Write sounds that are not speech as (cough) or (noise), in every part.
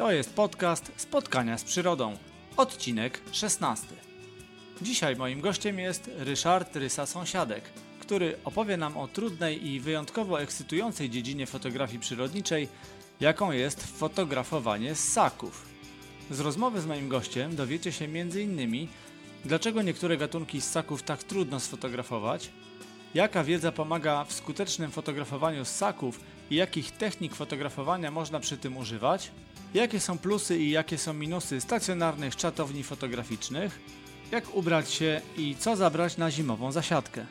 To jest podcast Spotkania z Przyrodą, odcinek 16. Dzisiaj moim gościem jest Ryszard Rysa Sąsiadek, który opowie nam o trudnej i wyjątkowo ekscytującej dziedzinie fotografii przyrodniczej, jaką jest fotografowanie ssaków. Z rozmowy z moim gościem dowiecie się m.in. dlaczego niektóre gatunki ssaków tak trudno sfotografować, jaka wiedza pomaga w skutecznym fotografowaniu ssaków i jakich technik fotografowania można przy tym używać, jakie są plusy i jakie są minusy stacjonarnych czatowni fotograficznych, jak ubrać się i co zabrać na zimową zasiadkę.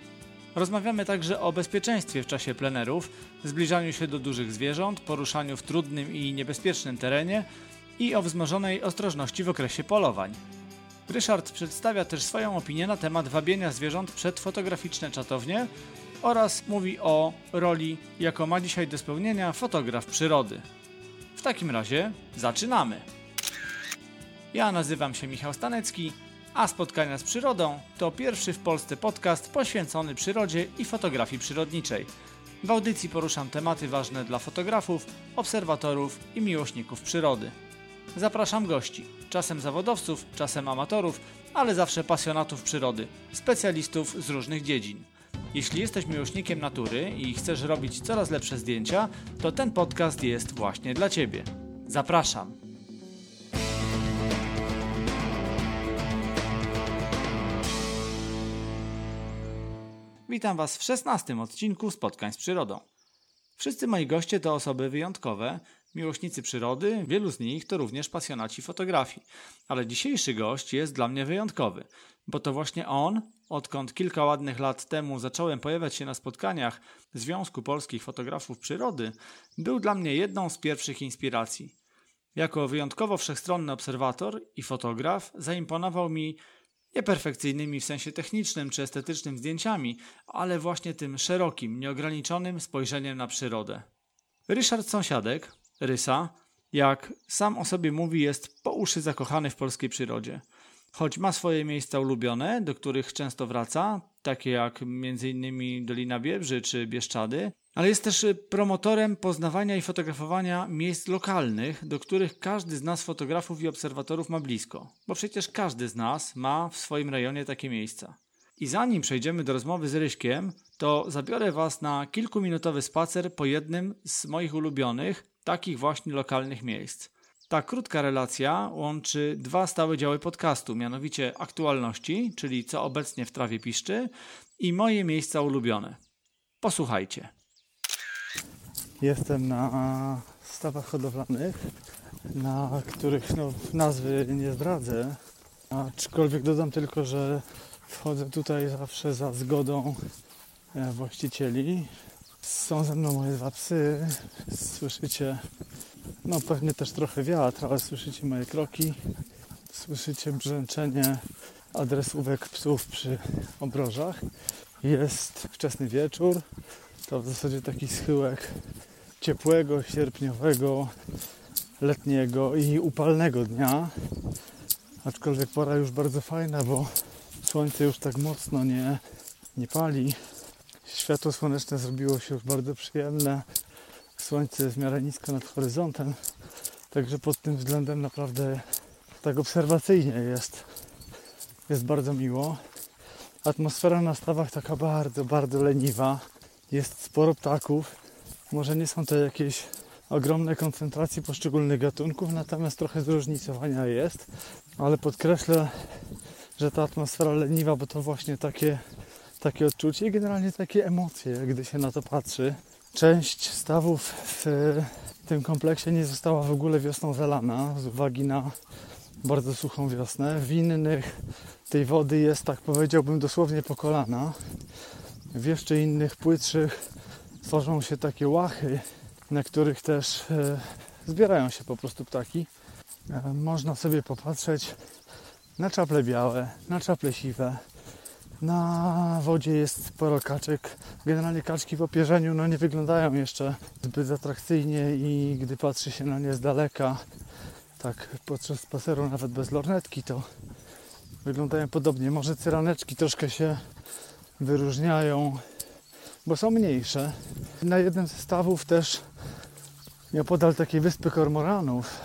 Rozmawiamy także o bezpieczeństwie w czasie plenerów, zbliżaniu się do dużych zwierząt, poruszaniu w trudnym i niebezpiecznym terenie i o wzmożonej ostrożności w okresie polowań. Ryszard przedstawia też swoją opinię na temat wabienia zwierząt przed fotograficzne czatownie oraz mówi o roli, jaką ma dzisiaj do spełnienia fotograf przyrody. W takim razie zaczynamy. Ja nazywam się Michał Stanecki, a Spotkania z Przyrodą to pierwszy w Polsce podcast poświęcony przyrodzie i fotografii przyrodniczej. W audycji poruszam tematy ważne dla fotografów, obserwatorów i miłośników przyrody. Zapraszam gości, czasem zawodowców, czasem amatorów, ale zawsze pasjonatów przyrody, specjalistów z różnych dziedzin. Jeśli jesteś miłośnikiem natury i chcesz robić coraz lepsze zdjęcia, to ten podcast jest właśnie dla Ciebie. Zapraszam. Witam Was w szesnastym odcinku Spotkań z Przyrodą. Wszyscy moi goście to osoby wyjątkowe, miłośnicy przyrody, wielu z nich to również pasjonaci fotografii. Ale dzisiejszy gość jest dla mnie wyjątkowy, bo to właśnie on, odkąd kilka ładnych lat temu zacząłem pojawiać się na spotkaniach Związku Polskich Fotografów Przyrody, był dla mnie jedną z pierwszych inspiracji. Jako wyjątkowo wszechstronny obserwator i fotograf zaimponował mi nieperfekcyjnymi w sensie technicznym czy estetycznym zdjęciami, ale właśnie tym szerokim, nieograniczonym spojrzeniem na przyrodę. Ryszard Sąsiadek, Rysa, jak sam o sobie mówi, jest po uszy zakochany w polskiej przyrodzie. Choć ma swoje miejsca ulubione, do których często wraca, takie jak m.in. Dolina Biebrzy czy Bieszczady, ale jest też promotorem poznawania i fotografowania miejsc lokalnych, do których każdy z nas fotografów i obserwatorów ma blisko, bo przecież każdy z nas ma w swoim rejonie takie miejsca. I zanim przejdziemy do rozmowy z Ryśkiem, to zabiorę Was na kilkuminutowy spacer po jednym z moich ulubionych, takich właśnie lokalnych miejsc. Ta krótka relacja łączy dwa stałe działy podcastu, mianowicie aktualności, czyli co obecnie w trawie piszczy, i moje miejsca ulubione. Posłuchajcie. Jestem na stawach hodowlanych, na których no, nazwy nie zdradzę, aczkolwiek dodam tylko, że wchodzę tutaj zawsze za zgodą e, właścicieli. Są ze mną moje dwa psy, słyszycie no pewnie też trochę wiatr, ale słyszycie moje kroki, słyszycie brzęczenie adresówek psów przy obrożach. Jest wczesny wieczór, to w zasadzie taki schyłek ciepłego, sierpniowego, letniego i upalnego dnia. Aczkolwiek pora już bardzo fajna, bo słońce już tak mocno nie, nie pali. Światło słoneczne zrobiło się już bardzo przyjemne słońce jest w miarę nisko nad horyzontem, także pod tym względem naprawdę tak obserwacyjnie jest, jest bardzo miło. Atmosfera na stawach taka bardzo, bardzo leniwa. Jest sporo ptaków. Może nie są to jakieś ogromne koncentracje poszczególnych gatunków, natomiast trochę zróżnicowania jest, ale podkreślę, że ta atmosfera leniwa, bo to właśnie takie, takie odczucie i generalnie takie emocje, gdy się na to patrzy. Część stawów w tym kompleksie nie została w ogóle wiosną zalana z uwagi na bardzo suchą wiosnę. W innych tej wody jest, tak powiedziałbym, dosłownie po kolana. W jeszcze innych płytszych tworzą się takie łachy, na których też e, zbierają się po prostu ptaki. E, można sobie popatrzeć na czaple białe, na czaple siwe, na wodzie jest sporo kaczek. Generalnie kaczki w opierzeniu no, nie wyglądają jeszcze zbyt atrakcyjnie i gdy patrzy się na nie z daleka, tak podczas spaceru nawet bez lornetki, to wyglądają podobnie. Może cyraneczki troszkę się wyróżniają, bo są mniejsze. Na jednym ze stawów też podal takiej wyspy kormoranów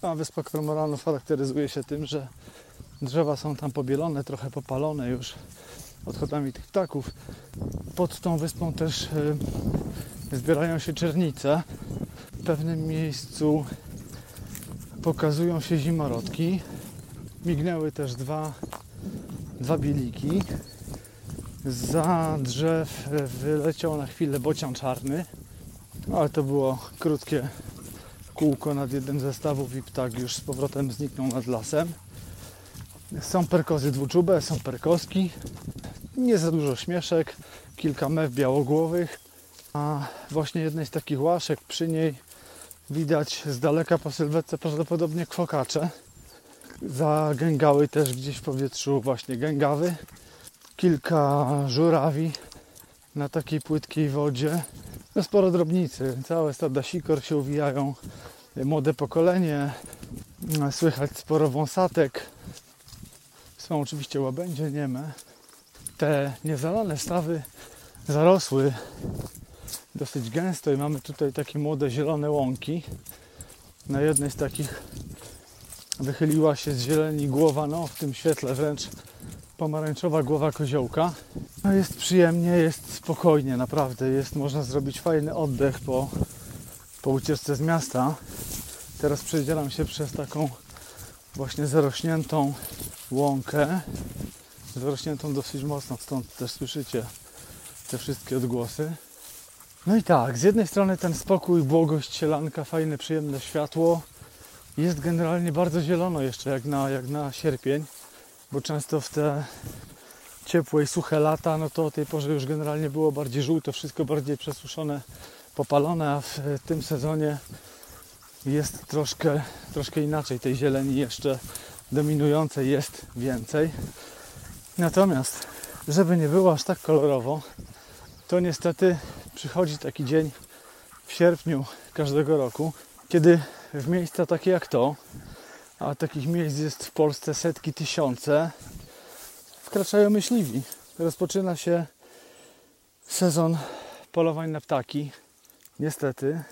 Sama wyspa Kormoranów charakteryzuje się tym, że drzewa są tam pobielone, trochę popalone już odchodami tych ptaków. Pod tą wyspą też y, zbierają się czernice. W pewnym miejscu pokazują się zimorodki. Mignęły też dwa, dwa bieliki. Za drzew y, wyleciał na chwilę bocian czarny, ale to było krótkie kółko nad jednym ze stawów i ptak już z powrotem zniknął nad lasem. Są perkozy dwuczube, są perkoski. Nie za dużo śmieszek, kilka mew białogłowych. A właśnie jednej z takich łaszek przy niej widać z daleka po sylwetce prawdopodobnie kwokacze. Zagęgały też gdzieś w powietrzu właśnie gęgawy. Kilka żurawi na takiej płytkiej wodzie. No sporo drobnicy. Całe stada sikor się uwijają. Młode pokolenie. Słychać sporo wąsatek. Są oczywiście łabędzie nieme. Te niezalane stawy zarosły dosyć gęsto i mamy tutaj takie młode zielone łąki. Na jednej z takich wychyliła się z zieleni głowa, no w tym świetle wręcz pomarańczowa głowa koziołka. No jest przyjemnie, jest spokojnie, naprawdę. Jest, można zrobić fajny oddech po, po ucieczce z miasta. Teraz przedzieram się przez taką właśnie zarośniętą łąkę. Zarośniętą dosyć mocno, stąd też słyszycie te wszystkie odgłosy. No i tak, z jednej strony ten spokój, błogość, sielanka, fajne, przyjemne światło. Jest generalnie bardzo zielono jeszcze jak na, jak na sierpień, bo często w te ciepłe i suche lata, no to o tej porze już generalnie było bardziej żółto, wszystko bardziej przesuszone, popalone, a w tym sezonie jest troszkę, troszkę inaczej. Tej zieleni jeszcze dominującej jest więcej. Natomiast, żeby nie było aż tak kolorowo, to niestety przychodzi taki dzień w sierpniu każdego roku, kiedy w miejsca takie jak to, a takich miejsc jest w Polsce setki, tysiące, wkraczają myśliwi. Rozpoczyna się sezon polowań na ptaki, niestety,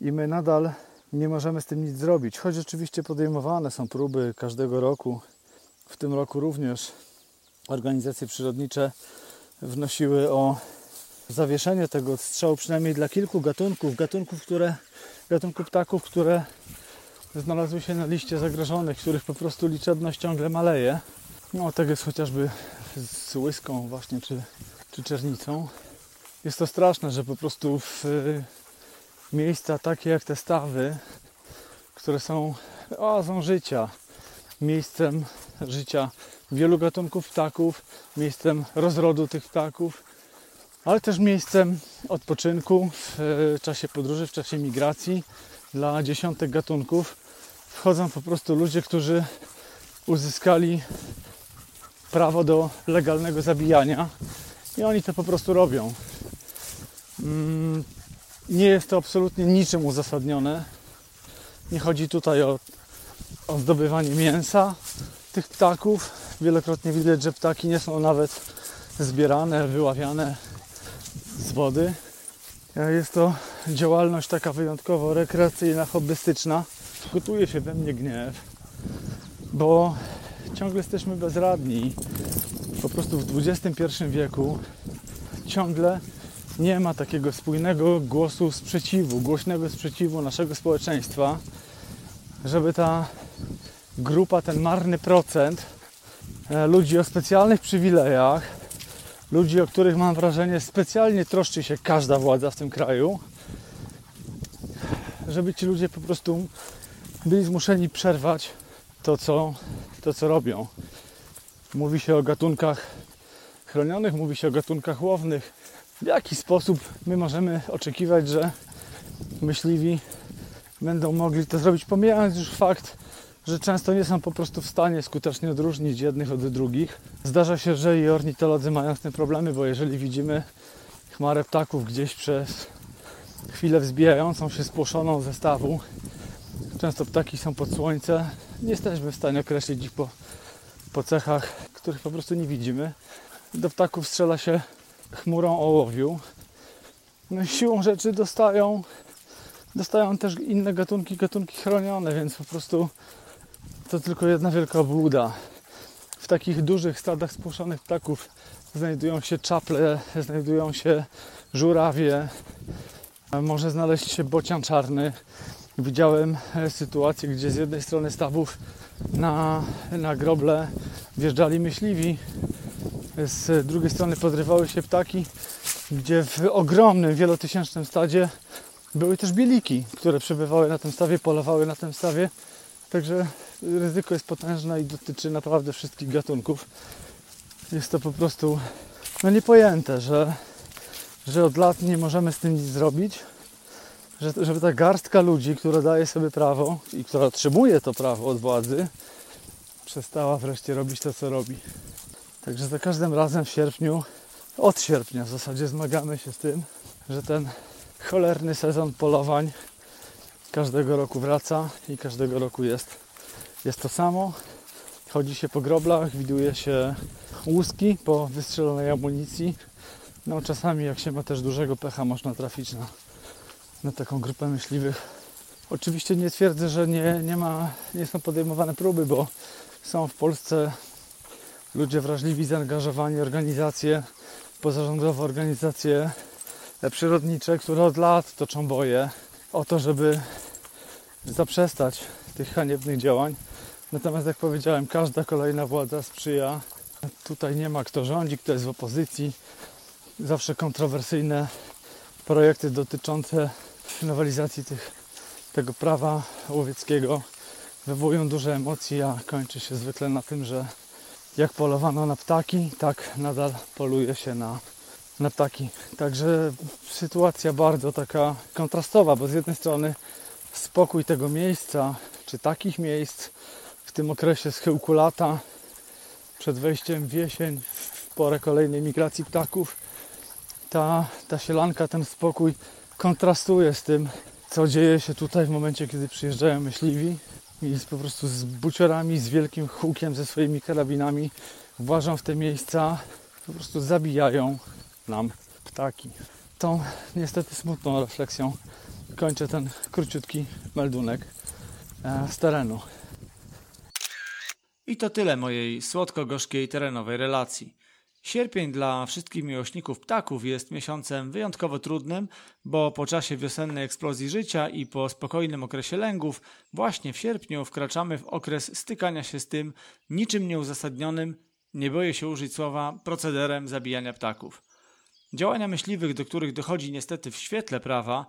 i my nadal nie możemy z tym nic zrobić. Choć oczywiście podejmowane są próby każdego roku, w tym roku również organizacje przyrodnicze wnosiły o zawieszenie tego strzału przynajmniej dla kilku gatunków, gatunków, które, gatunków ptaków, które znalazły się na liście zagrożonych, których po prostu liczebność ciągle maleje. No, tak jest chociażby z łyską właśnie, czy, czy czernicą. Jest to straszne, że po prostu w miejsca takie jak te stawy, które są oazą życia, miejscem życia wielu gatunków ptaków, miejscem rozrodu tych ptaków, ale też miejscem odpoczynku w czasie podróży, w czasie migracji dla dziesiątek gatunków. Wchodzą po prostu ludzie, którzy uzyskali prawo do legalnego zabijania i oni to po prostu robią. Nie jest to absolutnie niczym uzasadnione. Nie chodzi tutaj o, o zdobywanie mięsa tych ptaków. Wielokrotnie widać, że ptaki nie są nawet zbierane, wyławiane z wody. Jest to działalność taka wyjątkowo rekreacyjna, hobbystyczna. Gotuje się we mnie gniew, bo ciągle jesteśmy bezradni. Po prostu w XXI wieku ciągle nie ma takiego spójnego głosu sprzeciwu, głośnego sprzeciwu naszego społeczeństwa, żeby ta grupa, ten marny procent e, ludzi o specjalnych przywilejach, ludzi, o których mam wrażenie specjalnie troszczy się każda władza w tym kraju, żeby ci ludzie po prostu byli zmuszeni przerwać to, co, to, co robią. Mówi się o gatunkach chronionych, mówi się o gatunkach łownych, w jaki sposób my możemy oczekiwać, że myśliwi będą mogli to zrobić, pomijając już fakt, że często nie są po prostu w stanie skutecznie odróżnić jednych od drugich. Zdarza się, że i ornitolodzy mają z tym problemy, bo jeżeli widzimy chmarę ptaków gdzieś przez chwilę wzbijającą się spłoszoną ze stawu, często ptaki są pod słońce, nie jesteśmy w stanie określić ich po, po cechach, których po prostu nie widzimy. Do ptaków strzela się chmurą ołowiu. No i siłą rzeczy dostają dostają też inne gatunki, gatunki chronione, więc po prostu to tylko jedna wielka obłuda. W takich dużych stadach spłoszonych ptaków znajdują się czaple, znajdują się żurawie, może znaleźć się bocian czarny. Widziałem e, sytuację, gdzie z jednej strony stawów na, na groble wjeżdżali myśliwi, z drugiej strony podrywały się ptaki, gdzie w ogromnym, wielotysięcznym stadzie były też bieliki, które przebywały na tym stawie, polowały na tym stawie. Także ryzyko jest potężne i dotyczy naprawdę wszystkich gatunków. Jest to po prostu no niepojęte, że, że od lat nie możemy z tym nic zrobić. Że, żeby ta garstka ludzi, która daje sobie prawo i która otrzymuje to prawo od władzy, przestała wreszcie robić to, co robi. Także za każdym razem w sierpniu, od sierpnia w zasadzie zmagamy się z tym, że ten cholerny sezon polowań każdego roku wraca i każdego roku jest, jest to samo. Chodzi się po groblach, widuje się łuski po wystrzelonej amunicji. No czasami jak się ma też dużego pecha można trafić na, na taką grupę myśliwych. Oczywiście nie twierdzę, że nie, nie, ma, nie są podejmowane próby, bo są w Polsce ludzie wrażliwi, zaangażowani, organizacje pozarządowe, organizacje przyrodnicze, które od lat toczą boje o to, żeby zaprzestać tych haniebnych działań. Natomiast jak powiedziałem, każda kolejna władza sprzyja. Tutaj nie ma kto rządzi, kto jest w opozycji. Zawsze kontrowersyjne projekty dotyczące nowelizacji tych, tego prawa łowieckiego wywołują duże emocje, a kończy się zwykle na tym, że jak polowano na ptaki, tak nadal poluje się na, na ptaki. Także sytuacja bardzo taka kontrastowa, bo z jednej strony spokój tego miejsca, czy takich miejsc w tym okresie schyłku lata, przed wejściem w jesień, w porę kolejnej migracji ptaków, ta, ta sielanka, ten spokój kontrastuje z tym, co dzieje się tutaj w momencie, kiedy przyjeżdżają myśliwi i po prostu z buciorami, z wielkim hukiem, ze swoimi karabinami włażą w te miejsca, po prostu zabijają nam ptaki. Tą niestety smutną refleksją kończę ten króciutki meldunek e, z terenu. I to tyle mojej słodko-gorzkiej terenowej relacji. Sierpień dla wszystkich miłośników ptaków jest miesiącem wyjątkowo trudnym, bo po czasie wiosennej eksplozji życia i po spokojnym okresie lęgów, właśnie w sierpniu wkraczamy w okres stykania się z tym niczym nieuzasadnionym, nie boję się użyć słowa, procederem zabijania ptaków. Działania myśliwych, do których dochodzi niestety w świetle prawa,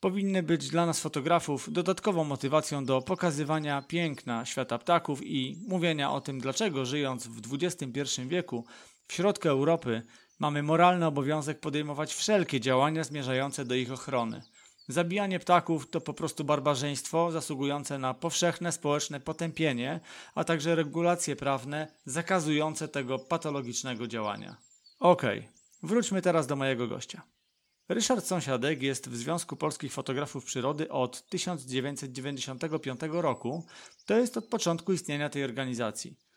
powinny być dla nas fotografów dodatkową motywacją do pokazywania piękna świata ptaków i mówienia o tym, dlaczego żyjąc w XXI wieku w środku Europy mamy moralny obowiązek podejmować wszelkie działania zmierzające do ich ochrony. Zabijanie ptaków to po prostu barbarzyństwo zasługujące na powszechne społeczne potępienie, a także regulacje prawne zakazujące tego patologicznego działania. Okej, okay, wróćmy teraz do mojego gościa. Ryszard Sąsiadek jest w Związku Polskich Fotografów Przyrody od 1995 roku, to jest od początku istnienia tej organizacji.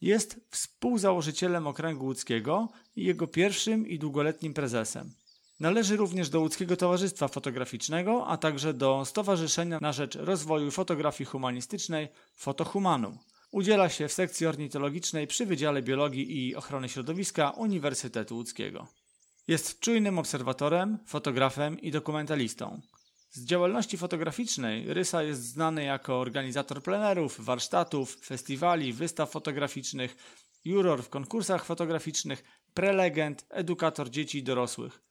Jest współzałożycielem Okręgu Łódzkiego i jego pierwszym i długoletnim prezesem. Należy również do Łódzkiego Towarzystwa Fotograficznego, a także do Stowarzyszenia na Rzecz Rozwoju Fotografii Humanistycznej Fotohumanum. Udziela się w sekcji ornitologicznej przy Wydziale Biologii i Ochrony Środowiska Uniwersytetu Łódzkiego. Jest czujnym obserwatorem, fotografem i dokumentalistą. Z działalności fotograficznej Rysa jest znany jako organizator plenerów, warsztatów, festiwali, wystaw fotograficznych, juror w konkursach fotograficznych, prelegent, edukator dzieci i dorosłych.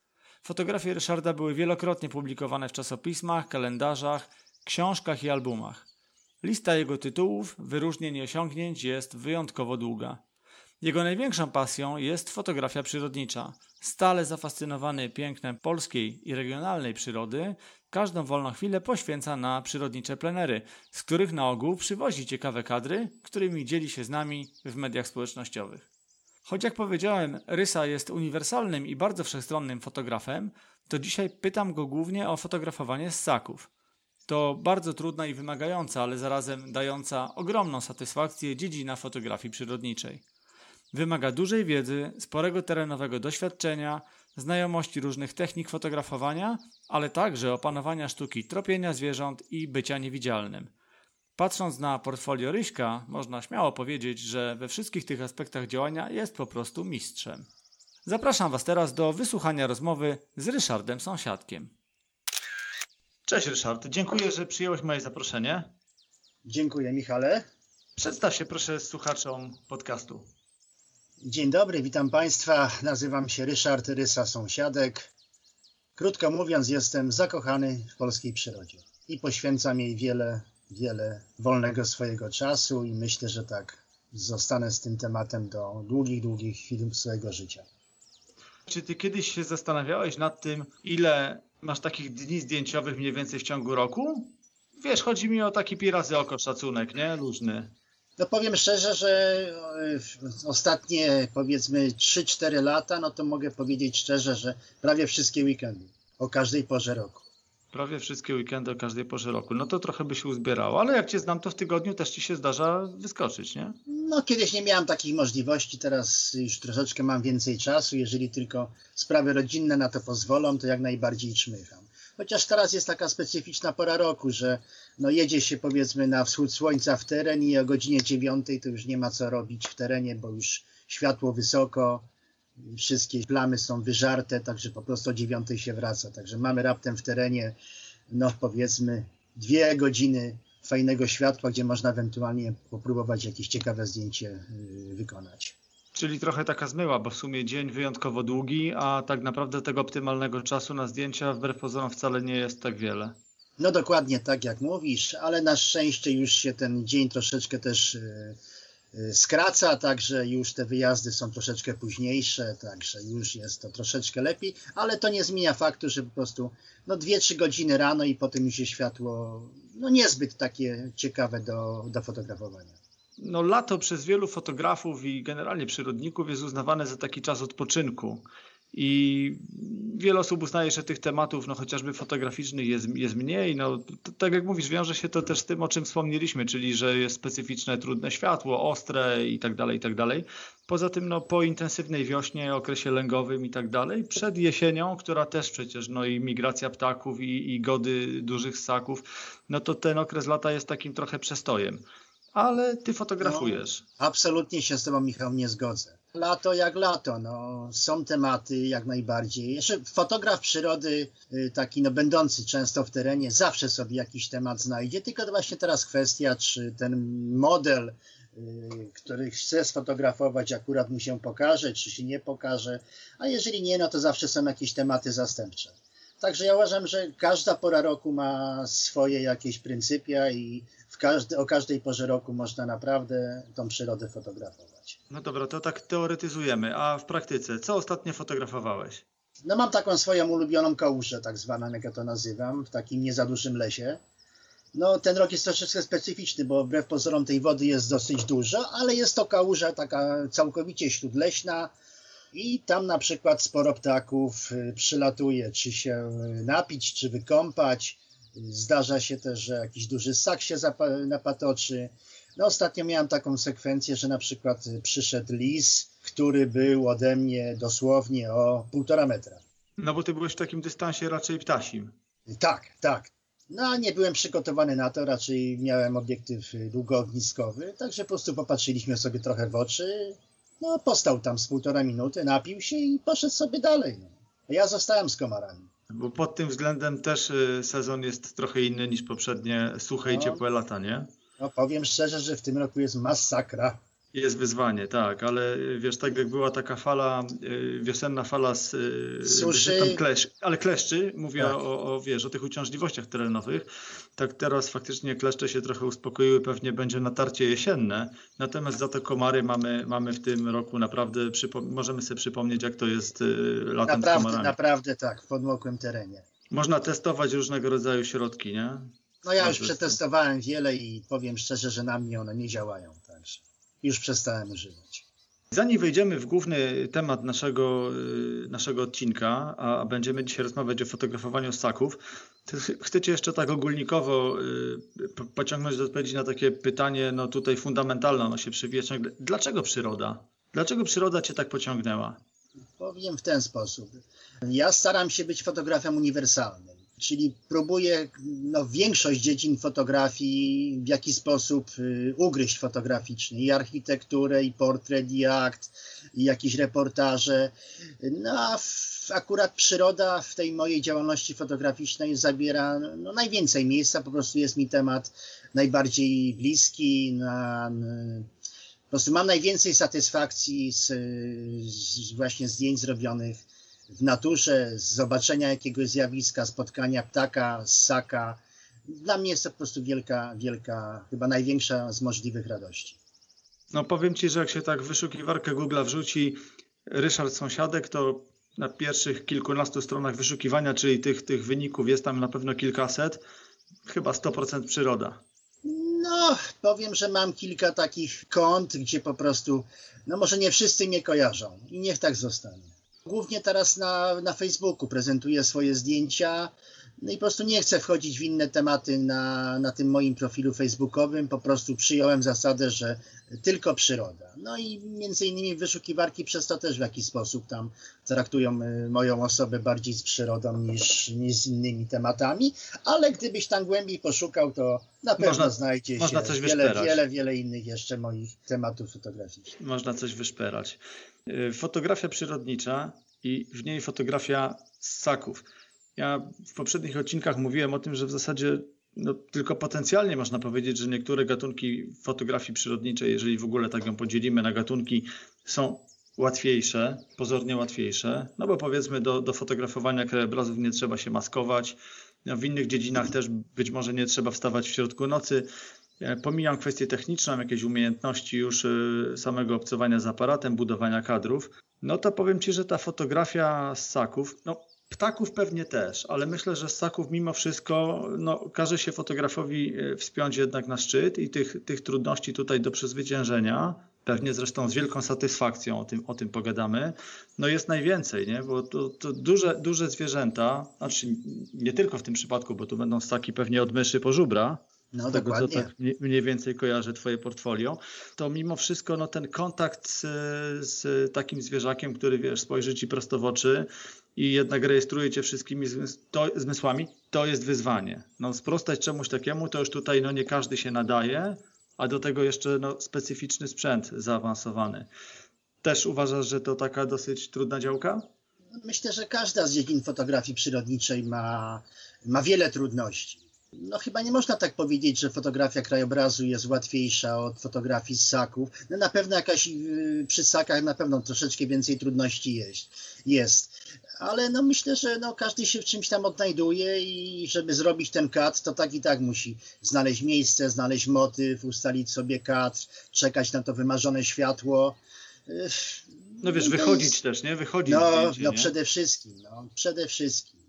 Fotografie Ryszarda były wielokrotnie publikowane w czasopismach, kalendarzach, książkach i albumach. Lista jego tytułów, wyróżnień i osiągnięć jest wyjątkowo długa. Jego największą pasją jest fotografia przyrodnicza. Stale zafascynowany pięknem polskiej i regionalnej przyrody, każdą wolną chwilę poświęca na przyrodnicze plenery, z których na ogół przywozi ciekawe kadry, którymi dzieli się z nami w mediach społecznościowych. Choć jak powiedziałem, Rysa jest uniwersalnym i bardzo wszechstronnym fotografem, to dzisiaj pytam go głównie o fotografowanie ssaków. To bardzo trudna i wymagająca, ale zarazem dająca ogromną satysfakcję dziedzina fotografii przyrodniczej. Wymaga dużej wiedzy, sporego terenowego doświadczenia, znajomości różnych technik fotografowania, ale także opanowania sztuki tropienia zwierząt i bycia niewidzialnym. Patrząc na portfolio Ryśka, można śmiało powiedzieć, że we wszystkich tych aspektach działania jest po prostu mistrzem. Zapraszam Was teraz do wysłuchania rozmowy z Ryszardem Sąsiadkiem. Cześć Ryszard, dziękuję, że przyjąłeś moje zaproszenie. Dziękuję, Michale. Przedstaw się proszę słuchaczom podcastu. Dzień dobry, witam Państwa. Nazywam się Ryszard Rysa Sąsiadek. Krótko mówiąc, jestem zakochany w polskiej przyrodzie i poświęcam jej wiele, wiele wolnego swojego czasu i myślę, że tak zostanę z tym tematem do długich, długich chwil swojego życia. Czy ty kiedyś się zastanawiałeś nad tym, ile masz takich dni zdjęciowych mniej więcej w ciągu roku? Wiesz, chodzi mi o taki pi razy oko szacunek, nie? Luźny. No powiem szczerze, że e, ostatnie powiedzmy 3-4 lata, no to mogę powiedzieć szczerze, że prawie wszystkie weekendy, o każdej porze roku. Prawie wszystkie weekendy o każdej porze roku. No to trochę by się uzbierało, ale jak cię znam, to w tygodniu też ci się zdarza wyskoczyć, nie? No kiedyś nie miałem takich możliwości, teraz już troszeczkę mam więcej czasu. Jeżeli tylko sprawy rodzinne na to pozwolą, to jak najbardziej czmycham. Chociaż teraz jest taka specyficzna pora roku, że no jedzie się powiedzmy na wschód słońca w teren i o godzinie dziewiątej to już nie ma co robić w terenie, bo już światło wysoko, wszystkie plamy są wyżarte, także po prostu o dziewiątej się wraca. Także mamy raptem w terenie, no powiedzmy dwie godziny fajnego światła, gdzie można ewentualnie popróbować jakieś ciekawe zdjęcie yy, wykonać. Czyli trochę taka zmyła, bo w sumie dzień wyjątkowo długi, a tak naprawdę tego optymalnego czasu na zdjęcia wbrew pozorom wcale nie jest tak wiele. No dokładnie tak jak mówisz, ale na szczęście już się ten dzień troszeczkę też yy, yy, skraca, także już te wyjazdy są troszeczkę późniejsze, także już jest to troszeczkę lepiej, ale to nie zmienia faktu, że po prostu no 2-3 godziny rano i potem już jest światło no niezbyt takie ciekawe do, do fotografowania. No lato przez wielu fotografów i generalnie przyrodników jest uznawane za taki czas odpoczynku. I wiele osób uznaje, że tych tematów, no chociażby fotograficznych jest, jest mniej. No, to, tak jak mówisz, wiąże się to też z tym, o czym wspomnieliśmy, czyli że jest specyficzne, trudne światło, ostre i tak dalej, i tak dalej. Poza tym, no, po intensywnej wiośnie, okresie lęgowym i tak dalej, przed jesienią, która też przecież, no i migracja ptaków i, i gody dużych ssaków, no to ten okres lata jest takim trochę przestojem. Ale ty fotografujesz. No, absolutnie się z tobą, Michał, nie zgodzę. Lato jak lato, no, są tematy jak najbardziej. Jeszcze fotograf przyrody, y, taki no, będący często w terenie, zawsze sobie jakiś temat znajdzie, tylko to właśnie teraz kwestia, czy ten model, y, który chce sfotografować, akurat mu się pokaże, czy się nie pokaże, a jeżeli nie, no to zawsze są jakieś tematy zastępcze. Także ja uważam, że każda pora roku ma swoje jakieś pryncypia i każdy, o każdej porze roku można naprawdę tą przyrodę fotografować. No dobra, to tak teoretyzujemy, a w praktyce, co ostatnio fotografowałeś? No mam taką swoją ulubioną kałużę, tak zwaną, jak ja to nazywam, w takim nie za dużym lesie. No ten rok jest troszeczkę specyficzny, bo wbrew pozorom tej wody jest dosyć dużo, ale jest to kałuża taka całkowicie śródleśna i tam na przykład sporo ptaków przylatuje, czy się napić, czy wykąpać. Zdarza się też, że jakiś duży ssak się napatoczy. No ostatnio miałem taką sekwencję, że na przykład przyszedł lis, który był ode mnie dosłownie o półtora metra. No bo ty byłeś w takim dystansie raczej ptasim. Tak, tak. No nie byłem przygotowany na to, raczej miałem obiektyw długoogniskowy, także po prostu popatrzyliśmy sobie trochę w oczy. No postał tam z półtora minuty, napił się i poszedł sobie dalej. Ja zostałem z komarami. Bo pod tym względem też y, sezon jest trochę inny niż poprzednie suche i No. ciepłe lata, nie? No powiem szczerze, że w tym roku jest masakra. Jest wyzwanie, tak, ale y, wiesz, tak jak była taka fala, y, wiosenna fala z y, Suszy. tam klesz, ale kleszczy, mówię Tak. o, o, wiesz, o tych uciążliwościach terenowych, tak teraz faktycznie kleszcze się trochę uspokoiły, pewnie będzie natarcie jesienne, natomiast za to komary mamy, mamy w tym roku naprawdę, możemy sobie przypomnieć, jak to jest latem z Naprawdę, komarami. naprawdę tak, w podmokłym terenie. Można testować różnego rodzaju środki, nie? No ja już przetestowałem wiele i powiem szczerze, że na mnie one nie działają, już przestałem używać. Zanim wejdziemy w główny temat naszego, y, naszego odcinka, a będziemy dzisiaj rozmawiać o fotografowaniu ssaków, to ch- chcę Cię jeszcze tak ogólnikowo y, po- pociągnąć do odpowiedzi na takie pytanie, no tutaj fundamentalne, ono się przywija ciągle. Dlaczego przyroda? Dlaczego przyroda Cię tak pociągnęła? Powiem w ten sposób. Ja staram się być fotografem uniwersalnym, czyli próbuję no, większość dziedzin fotografii w jakiś sposób y, ugryźć fotograficznie. I architekturę, i portret, i akt, i jakieś reportaże. No a w, akurat przyroda w tej mojej działalności fotograficznej zabiera no, najwięcej miejsca. Po prostu jest mi temat najbardziej bliski. Na, po prostu mam najwięcej satysfakcji z, z właśnie zdjęć zrobionych w naturze, z zobaczenia jakiegoś zjawiska, spotkania ptaka, ssaka. Dla mnie jest to po prostu wielka, wielka, chyba największa z możliwych radości. No powiem Ci, że jak się tak wyszukiwarkę Google'a wrzuci Ryszard Sąsiadek, to na pierwszych kilkunastu stronach wyszukiwania, czyli tych, tych wyników jest tam na pewno kilkaset, chyba 100% przyroda. No, powiem, że mam kilka takich kont, gdzie po prostu, no może nie wszyscy mnie kojarzą i niech tak zostanie. Głównie teraz na, na Facebooku prezentuję swoje zdjęcia, no i po prostu nie chcę wchodzić w inne tematy na, na tym moim profilu facebookowym. Po prostu przyjąłem zasadę, że tylko przyroda. No i między innymi wyszukiwarki przez to też w jakiś sposób tam traktują y, moją osobę bardziej z przyrodą niż, niż z innymi tematami, ale gdybyś tam głębiej poszukał, to na pewno Można- znajdzie można się wiele, wiele, wiele innych jeszcze moich tematów fotograficznych. Można coś wyszperać. Y, Fotografia przyrodnicza i w niej fotografia ssaków. Ja w poprzednich odcinkach mówiłem o tym, że w zasadzie no, tylko potencjalnie można powiedzieć, że niektóre gatunki fotografii przyrodniczej, jeżeli w ogóle tak ją podzielimy na gatunki, są łatwiejsze, pozornie łatwiejsze, no bo powiedzmy do, do fotografowania krajobrazów nie trzeba się maskować, no, w innych dziedzinach też być może nie trzeba wstawać w środku nocy. E, Pomijam kwestię techniczną, jakieś umiejętności już e, samego obcowania z aparatem, budowania kadrów. No to powiem Ci, że ta fotografia ssaków, no ptaków pewnie też, ale myślę, że ssaków mimo wszystko no, każe się fotografowi e, wspiąć jednak na szczyt i tych, tych trudności tutaj do przezwyciężenia, pewnie zresztą z wielką satysfakcją o tym, o tym pogadamy, no jest najwięcej, nie? bo to, to duże, duże zwierzęta, znaczy nie tylko w tym przypadku, bo tu będą ssaki pewnie od myszy po żubra, No tego co dokładnie. tak mniej- więcej kojarzę Twoje portfolio, to mimo wszystko no, ten kontakt z, z takim zwierzakiem, który wiesz, spojrzy Ci prosto w oczy i jednak rejestruje Cię wszystkimi zmysłami, to jest wyzwanie. No, sprostać czemuś takiemu to już tutaj no, nie każdy się nadaje, a do tego jeszcze no, specyficzny sprzęt zaawansowany. Też uważasz, że to taka dosyć trudna działka? Myślę, że każda z dziedzin fotografii przyrodniczej ma, ma wiele trudności. No chyba nie można tak powiedzieć, że fotografia krajobrazu jest łatwiejsza od fotografii ssaków. No na pewno jakaś yy, przy ssakach na pewno troszeczkę więcej trudności jest. jest. Ale no myślę, że no każdy się w czymś tam odnajduje i żeby zrobić ten kadr, to tak i tak musi znaleźć miejsce, znaleźć motyw, ustalić sobie kadr, czekać na to wymarzone światło. No wiesz, wychodzić jest- też, nie? Wychodzić no, zdjęcie, no nie? przede wszystkim, no, przede wszystkim.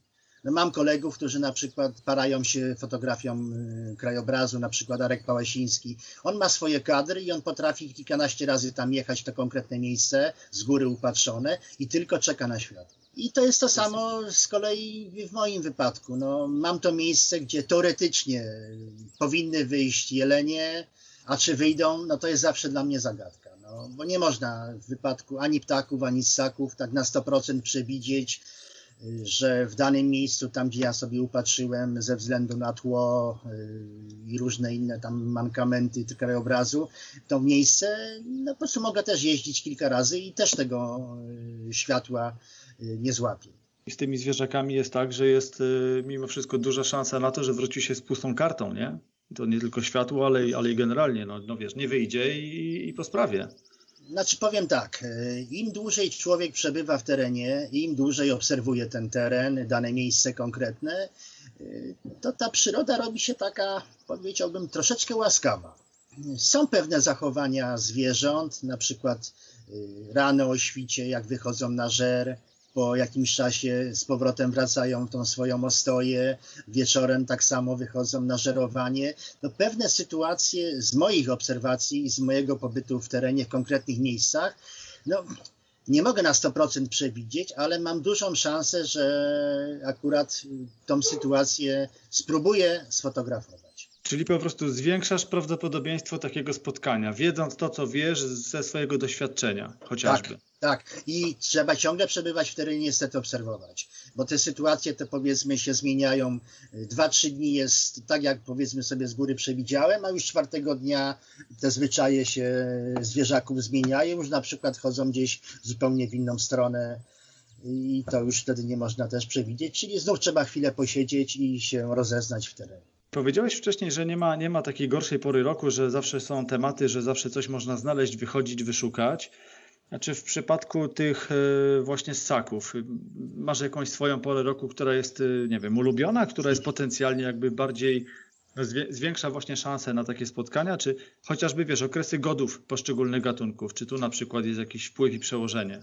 No, mam kolegów, którzy na przykład parają się fotografią y, krajobrazu, na przykład Arek Pałasiński. On ma swoje kadry i on potrafi kilkanaście razy tam jechać w to konkretne miejsce, z góry upatrzone i tylko czeka na światło. I to jest to samo z kolei w moim wypadku. No, mam to miejsce, gdzie teoretycznie powinny wyjść jelenie, a czy wyjdą, no to jest zawsze dla mnie zagadka. No, bo nie można w wypadku ani ptaków, ani ssaków tak na 100% przewidzieć, y, że w danym miejscu, tam gdzie ja sobie upatrzyłem ze względu na tło y, i różne inne tam mankamenty krajobrazu, to miejsce, no po prostu mogę też jeździć kilka razy i też tego y, światła nie złapię. I z tymi zwierzakami jest tak, że jest y, mimo wszystko duża szansa na to, że wróci się z pustą kartą, nie? To nie tylko światło, ale, i- ale i generalnie, no, no wiesz, nie wyjdzie i, i po sprawie. Znaczy powiem tak, y, im dłużej człowiek przebywa w terenie, im dłużej obserwuje ten teren, dane miejsce konkretne, y, to ta przyroda robi się taka, powiedziałbym, troszeczkę łaskawa. Są pewne zachowania zwierząt, na przykład y, rano o świcie, jak wychodzą na żer, po jakimś czasie z powrotem wracają w tą swoją ostoję, wieczorem tak samo wychodzą na żerowanie. No pewne sytuacje z moich obserwacji i z mojego pobytu w terenie w konkretnych miejscach, no nie mogę na 100% przewidzieć, ale mam dużą szansę, że akurat tą sytuację spróbuję sfotografować. Czyli po prostu zwiększasz prawdopodobieństwo takiego spotkania, wiedząc to, co wiesz ze swojego doświadczenia, chociażby. Tak, tak. I trzeba ciągle przebywać w terenie, niestety obserwować, bo te sytuacje te powiedzmy się zmieniają. Dwa, trzy dni jest tak, jak powiedzmy sobie z góry przewidziałem, a już czwartego dnia te zwyczaje się zwierzaków zmieniają, już na przykład chodzą gdzieś zupełnie w inną stronę i to już wtedy nie można też przewidzieć, czyli znów trzeba chwilę posiedzieć i się rozeznać w terenie. Powiedziałeś wcześniej, że nie ma, nie ma takiej gorszej pory roku, że zawsze są tematy, że zawsze coś można znaleźć, wychodzić, wyszukać. Znaczy w przypadku tych e, właśnie ssaków, masz jakąś swoją porę roku, która jest, e, nie wiem, ulubiona, która jest potencjalnie jakby bardziej zwiększa właśnie szanse na takie spotkania, czy chociażby wiesz, okresy godów poszczególnych gatunków, czy tu na przykład jest jakiś wpływ i przełożenie?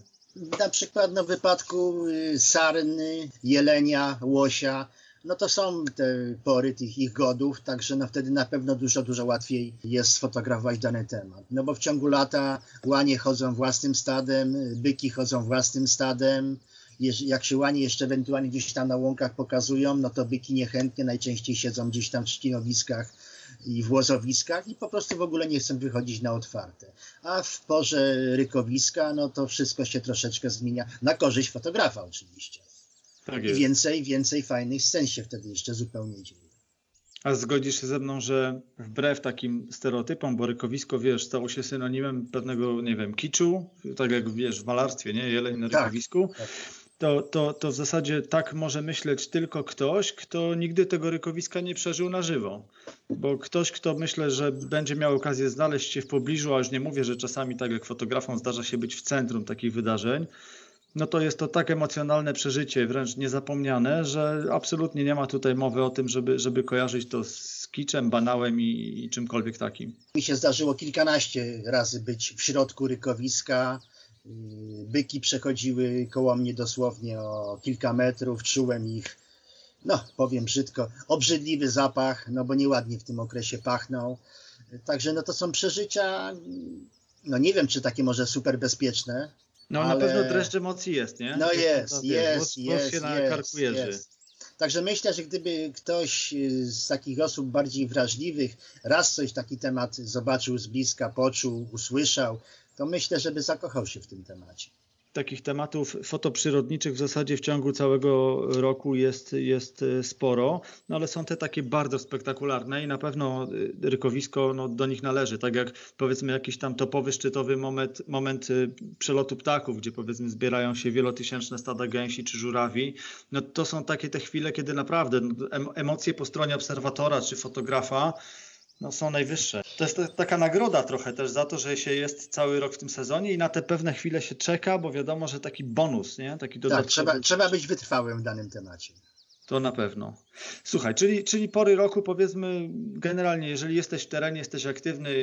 Na przykład w wypadku y, sarny, jelenia, łosia, no to są te pory tych ich godów, także no wtedy na pewno dużo, dużo łatwiej jest sfotografować dany temat. No bo w ciągu lata łanie chodzą własnym stadem, byki chodzą własnym stadem, jak się łanie jeszcze ewentualnie gdzieś tam na łąkach pokazują, no to byki niechętnie najczęściej siedzą gdzieś tam w trzcinowiskach i w łozowiskach i po prostu w ogóle nie chcą wychodzić na otwarte. A w porze rykowiska, no to wszystko się troszeczkę zmienia, na korzyść fotografa oczywiście. Tak I więcej, więcej fajnych scen się wtedy jeszcze zupełnie dzieje. A zgodzisz się ze mną, że wbrew takim stereotypom, bo rykowisko, wiesz, stało się synonimem pewnego, nie wiem, kiczu, tak jak wiesz, w malarstwie, nie? Jeleń na rykowisku. Tak, tak. To, to, to w zasadzie tak może myśleć tylko ktoś, kto nigdy tego rykowiska nie przeżył na żywo. Bo ktoś, kto myślę, że będzie miał okazję znaleźć się w pobliżu, a już nie mówię, że czasami tak jak fotografom zdarza się być w centrum takich wydarzeń, no to jest to tak emocjonalne przeżycie, wręcz niezapomniane, że absolutnie nie ma tutaj mowy o tym, żeby, żeby kojarzyć to z kiczem, banałem i, i czymkolwiek takim. Mi się zdarzyło kilkanaście razy być w środku rykowiska. Byki przechodziły koło mnie dosłownie o kilka metrów, czułem ich, no powiem brzydko, obrzydliwy zapach, no bo nieładnie w tym okresie pachną. Także no to są przeżycia, no nie wiem, czy takie może super bezpieczne, no ale... na pewno dreszcz emocji jest, nie? No jest, jest, jest, jest, jest, jest. Także myślę, że gdyby ktoś y, z takich osób bardziej wrażliwych raz coś taki temat zobaczył z bliska, poczuł, usłyszał, to myślę, żeby zakochał się w tym temacie takich tematów fotoprzyrodniczych w zasadzie w ciągu całego roku jest, jest e, sporo, no ale są te takie bardzo spektakularne i na pewno e, rykowisko no, do nich należy. Tak jak powiedzmy jakiś tam topowy, szczytowy moment, moment e, przelotu ptaków, gdzie powiedzmy zbierają się wielotysięczne stada gęsi czy żurawi, no to są takie te chwile, kiedy naprawdę no, emocje po stronie obserwatora czy fotografa no, są najwyższe. To jest taka nagroda trochę też za to, że się jest cały rok w tym sezonie i na te pewne chwile się czeka, bo wiadomo, że taki bonus, nie? Taki Tak, trzeba, trzeba być wytrwałym w danym temacie. To na pewno. Słuchaj, czyli, czyli pory roku powiedzmy generalnie, jeżeli jesteś w terenie, jesteś aktywny,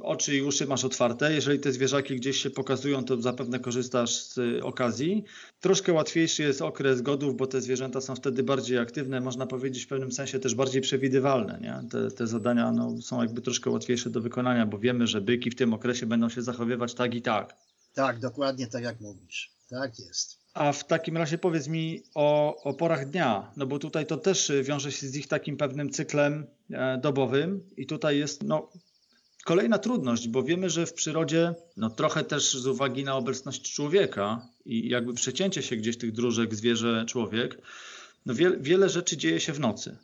oczy i uszy masz otwarte, jeżeli te zwierzaki gdzieś się pokazują, to zapewne korzystasz z okazji. Troszkę łatwiejszy jest okres godów, bo te zwierzęta są wtedy bardziej aktywne, można powiedzieć w pewnym sensie też bardziej przewidywalne. Nie? Te, te zadania no, są jakby troszkę łatwiejsze do wykonania, bo wiemy, że byki w tym okresie będą się zachowywać tak i tak. Tak, dokładnie tak jak mówisz. Tak jest. A w takim razie powiedz mi o, o porach dnia, no bo tutaj to też wiąże się z ich takim pewnym cyklem e, dobowym i tutaj jest no, kolejna trudność, bo wiemy, że w przyrodzie, no trochę też z uwagi na obecność człowieka i jakby przecięcie się gdzieś tych dróżek zwierzę, człowiek, no wie, wiele rzeczy dzieje się w nocy.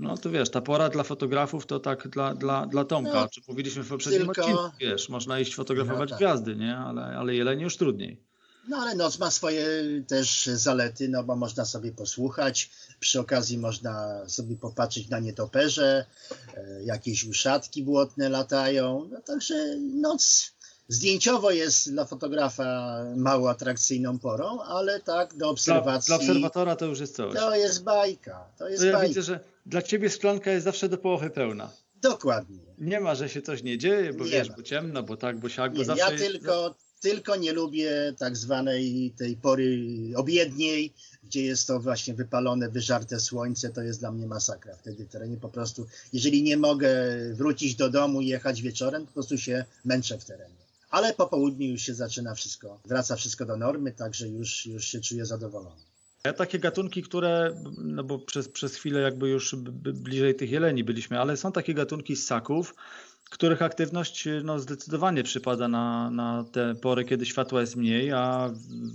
No to wiesz, ta pora dla fotografów to tak dla, dla, dla Tomka. No, Czy powiedzieliśmy w poprzednim tylko... odcinku, wiesz, można iść fotografować no, tak. gwiazdy, nie? Ale, ale jelenie już trudniej. No ale noc ma swoje też zalety, no bo można sobie posłuchać, przy okazji można sobie popatrzeć na nietoperze, e, jakieś uszatki błotne latają, no także noc zdjęciowo jest dla fotografa mało atrakcyjną porą, ale tak do obserwacji. Dla, dla obserwatora to już jest coś. To jest bajka. To jest to ja bajka. widzę, że dla ciebie szklanka jest zawsze do połowy pełna. Dokładnie. Nie ma, że się coś nie dzieje, bo nie wiesz, ma. bo ciemno, bo tak, bo siak, bo zawsze. Ja tylko tylko nie lubię tak zwanej tej pory obiedniej, gdzie jest to właśnie wypalone, wyżarte słońce, to jest dla mnie masakra. Wtedy terenie po prostu, jeżeli nie mogę wrócić do domu i jechać wieczorem, po prostu się męczę w terenie. Ale po południu już się zaczyna wszystko, wraca wszystko do normy, także już, już się czuję zadowolony. A takie gatunki, które, no bo przez, przez chwilę jakby już bliżej tych jeleni byliśmy, ale są takie gatunki ssaków, których aktywność no, zdecydowanie przypada na, na te pory, kiedy światła jest mniej, a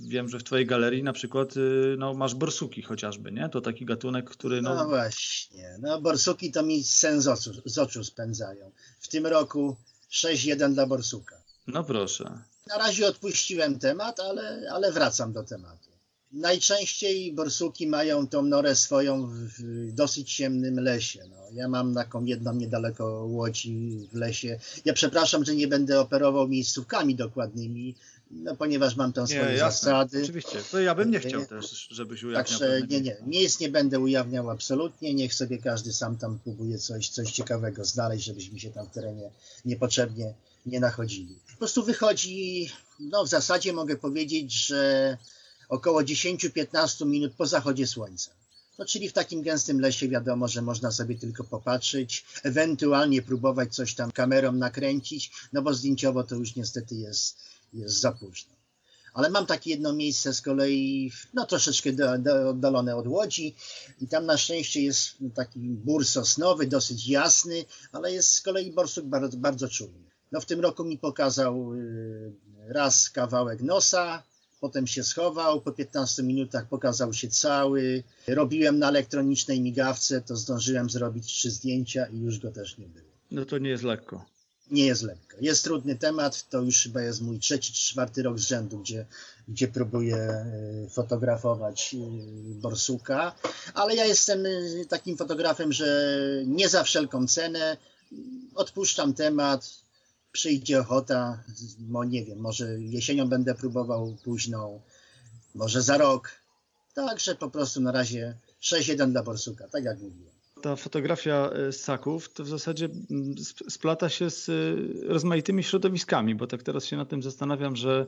wiem, że w Twojej galerii na przykład y, no, masz borsuki chociażby, nie? To taki gatunek, który... No, no właśnie, no borsuki to mi sen z oczu, z oczu spędzają. W tym roku 6-1 dla borsuka. No proszę. Na razie odpuściłem temat, ale, ale wracam do tematu. Najczęściej borsuki mają tą norę swoją w dosyć ciemnym lesie. No, ja mam taką jedną niedaleko łodzi w lesie. Ja przepraszam, że nie będę operował miejscówkami dokładnymi, no, ponieważ mam tam swoje nie, zasady. Oczywiście, to ja bym nie chciał też, żebyś ujawniał. Także nie, nie, miejsc nie będę ujawniał absolutnie. Niech sobie każdy sam tam próbuje coś, coś ciekawego znaleźć, żebyśmy się tam w terenie niepotrzebnie nie nachodzili. Po prostu wychodzi, no w zasadzie mogę powiedzieć, że około 10-15 minut po zachodzie słońca. No, czyli w takim gęstym lesie wiadomo, że można sobie tylko popatrzeć, ewentualnie próbować coś tam kamerą nakręcić, no bo zdjęciowo to już niestety jest, jest za późno. Ale mam takie jedno miejsce z kolei, no troszeczkę do, do, oddalone od Łodzi i tam na szczęście jest taki bór sosnowy, dosyć jasny, ale jest z kolei borsuk bardzo, bardzo czujny. No w tym roku mi pokazał y, raz kawałek nosa, potem się schował, po 15 minutach pokazał się cały. Robiłem na elektronicznej migawce, to zdążyłem zrobić trzy zdjęcia i już go też nie było. No to nie jest lekko. Nie jest lekko. Jest trudny temat, to już chyba jest mój trzeci czwarty rok z rzędu, gdzie, gdzie próbuję e, fotografować e, borsuka, ale ja jestem e, takim fotografem, że nie za wszelką cenę odpuszczam temat, przyjdzie ochota, no nie wiem, może jesienią będę próbował późną, może za rok. Także po prostu na razie 6-1 dla Borsuka, tak jak mówiłem. Ta fotografia e, ssaków to w zasadzie mm, splata się z e, rozmaitymi środowiskami, bo tak teraz się nad tym zastanawiam, że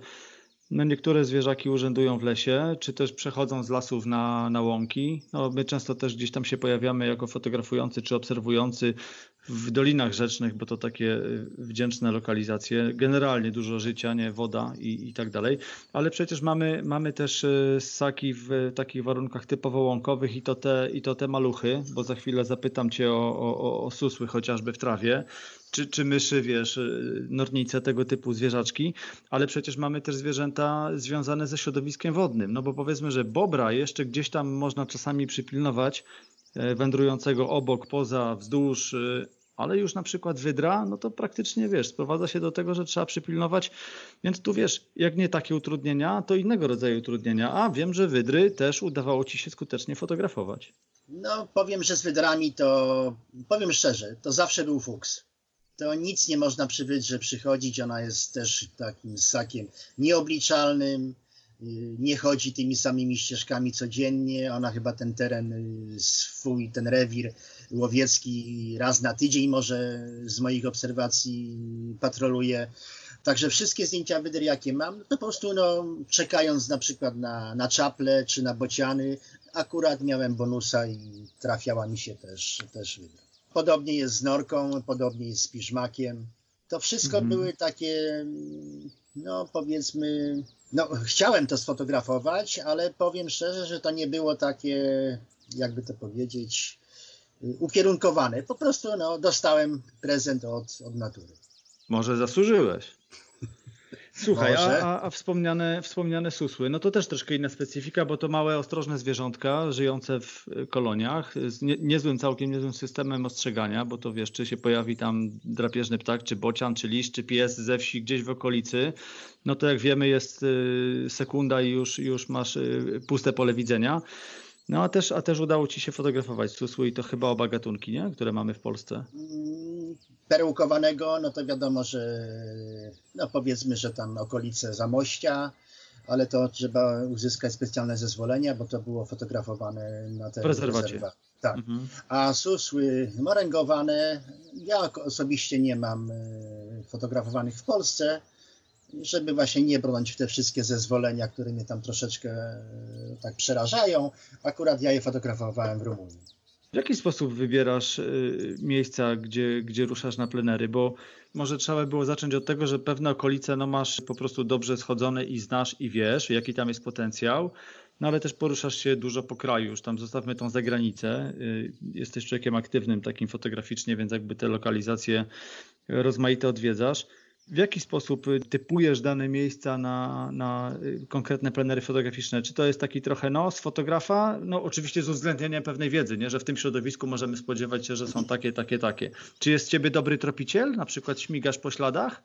no niektóre zwierzaki urzędują w lesie, czy też przechodzą z lasów na, na łąki. No, my często też gdzieś tam się pojawiamy jako fotografujący czy obserwujący w dolinach rzecznych, bo to takie y, wdzięczne lokalizacje. Generalnie dużo życia, nie woda i, i tak dalej. Ale przecież mamy, mamy też y, ssaki w takich warunkach typowo łąkowych i to te, i to te maluchy, bo za chwilę zapytam cię o, o, o susły chociażby w trawie czy, czy myszy, wiesz, y, nornice, tego typu zwierzaczki, ale przecież mamy też zwierzęta związane ze środowiskiem wodnym, no bo powiedzmy, że bobra jeszcze gdzieś tam można czasami przypilnować, e, wędrującego obok, poza, wzdłuż, ale już na przykład wydra, no to praktycznie wiesz, sprowadza się do tego, że trzeba przypilnować, więc tu wiesz, jak nie takie utrudnienia, to innego rodzaju utrudnienia, a wiem, że wydry też udawało ci się skutecznie fotografować. No, powiem, że z wydrami to, powiem szczerze, to zawsze był fuks to nic nie można przy wydrze przychodzić. Ona jest też takim ssakiem nieobliczalnym, y, nie chodzi tymi samymi ścieżkami codziennie. Ona chyba ten teren y, swój, ten rewir łowiecki raz na tydzień może z moich obserwacji patroluje. Także wszystkie zdjęcia wydr, jakie mam, to po prostu no, czekając na przykład na, na czaple czy na bociany, akurat miałem bonusa i trafiała mi się też, też. Podobnie jest z norką, podobnie jest z piżmakiem. To wszystko mhm. były takie, no powiedzmy, no chciałem to sfotografować, ale powiem szczerze, że to nie było takie, jakby to powiedzieć, ukierunkowane. Po prostu no, dostałem prezent od, od natury. Może zasłużyłeś. (laughs) Słuchaj, a, a, wspomniane, wspomniane susły, no to też troszkę inna specyfika, bo to małe, ostrożne zwierzątka żyjące w koloniach z nie, niezłym, całkiem niezłym systemem ostrzegania, bo to wiesz, czy się pojawi tam drapieżny ptak, czy bocian, czy liść, czy pies ze wsi gdzieś w okolicy, no to jak wiemy jest y, sekunda i już, już masz y, puste pole widzenia. No a też, a też udało Ci się fotografować susły i to chyba oba gatunki, nie? które mamy w Polsce. Mm, perełkowanego, no to wiadomo, że no powiedzmy, że tam okolice Zamościa, ale to trzeba uzyskać specjalne zezwolenia, bo to było fotografowane na te rezerwacie. Tak. Mhm. A susły moręgowane, ja osobiście nie mam e, fotografowanych w Polsce, żeby właśnie nie brnąć w te wszystkie zezwolenia, które mnie tam troszeczkę e, tak przerażają. Akurat ja je fotografowałem w Rumunii. W jaki sposób wybierasz y, miejsca, gdzie, gdzie ruszasz na plenery? Bo może trzeba było zacząć od tego, że pewne okolice no masz po prostu dobrze schodzone i znasz i wiesz, jaki tam jest potencjał. no ale też poruszasz się dużo po kraju, już tam zostawmy tą zagranicę. Y, Jesteś człowiekiem aktywnym, takim fotograficznie, więc jakby te lokalizacje rozmaite odwiedzasz. W jaki sposób typujesz dane miejsca na, na konkretne plenery fotograficzne? Czy to jest taki trochę no, z fotografa? No oczywiście z uwzględnieniem pewnej wiedzy, nie? że w tym środowisku możemy spodziewać się, że są takie, takie, takie. Czy jest ciebie dobry tropiciel? Na przykład śmigasz po śladach?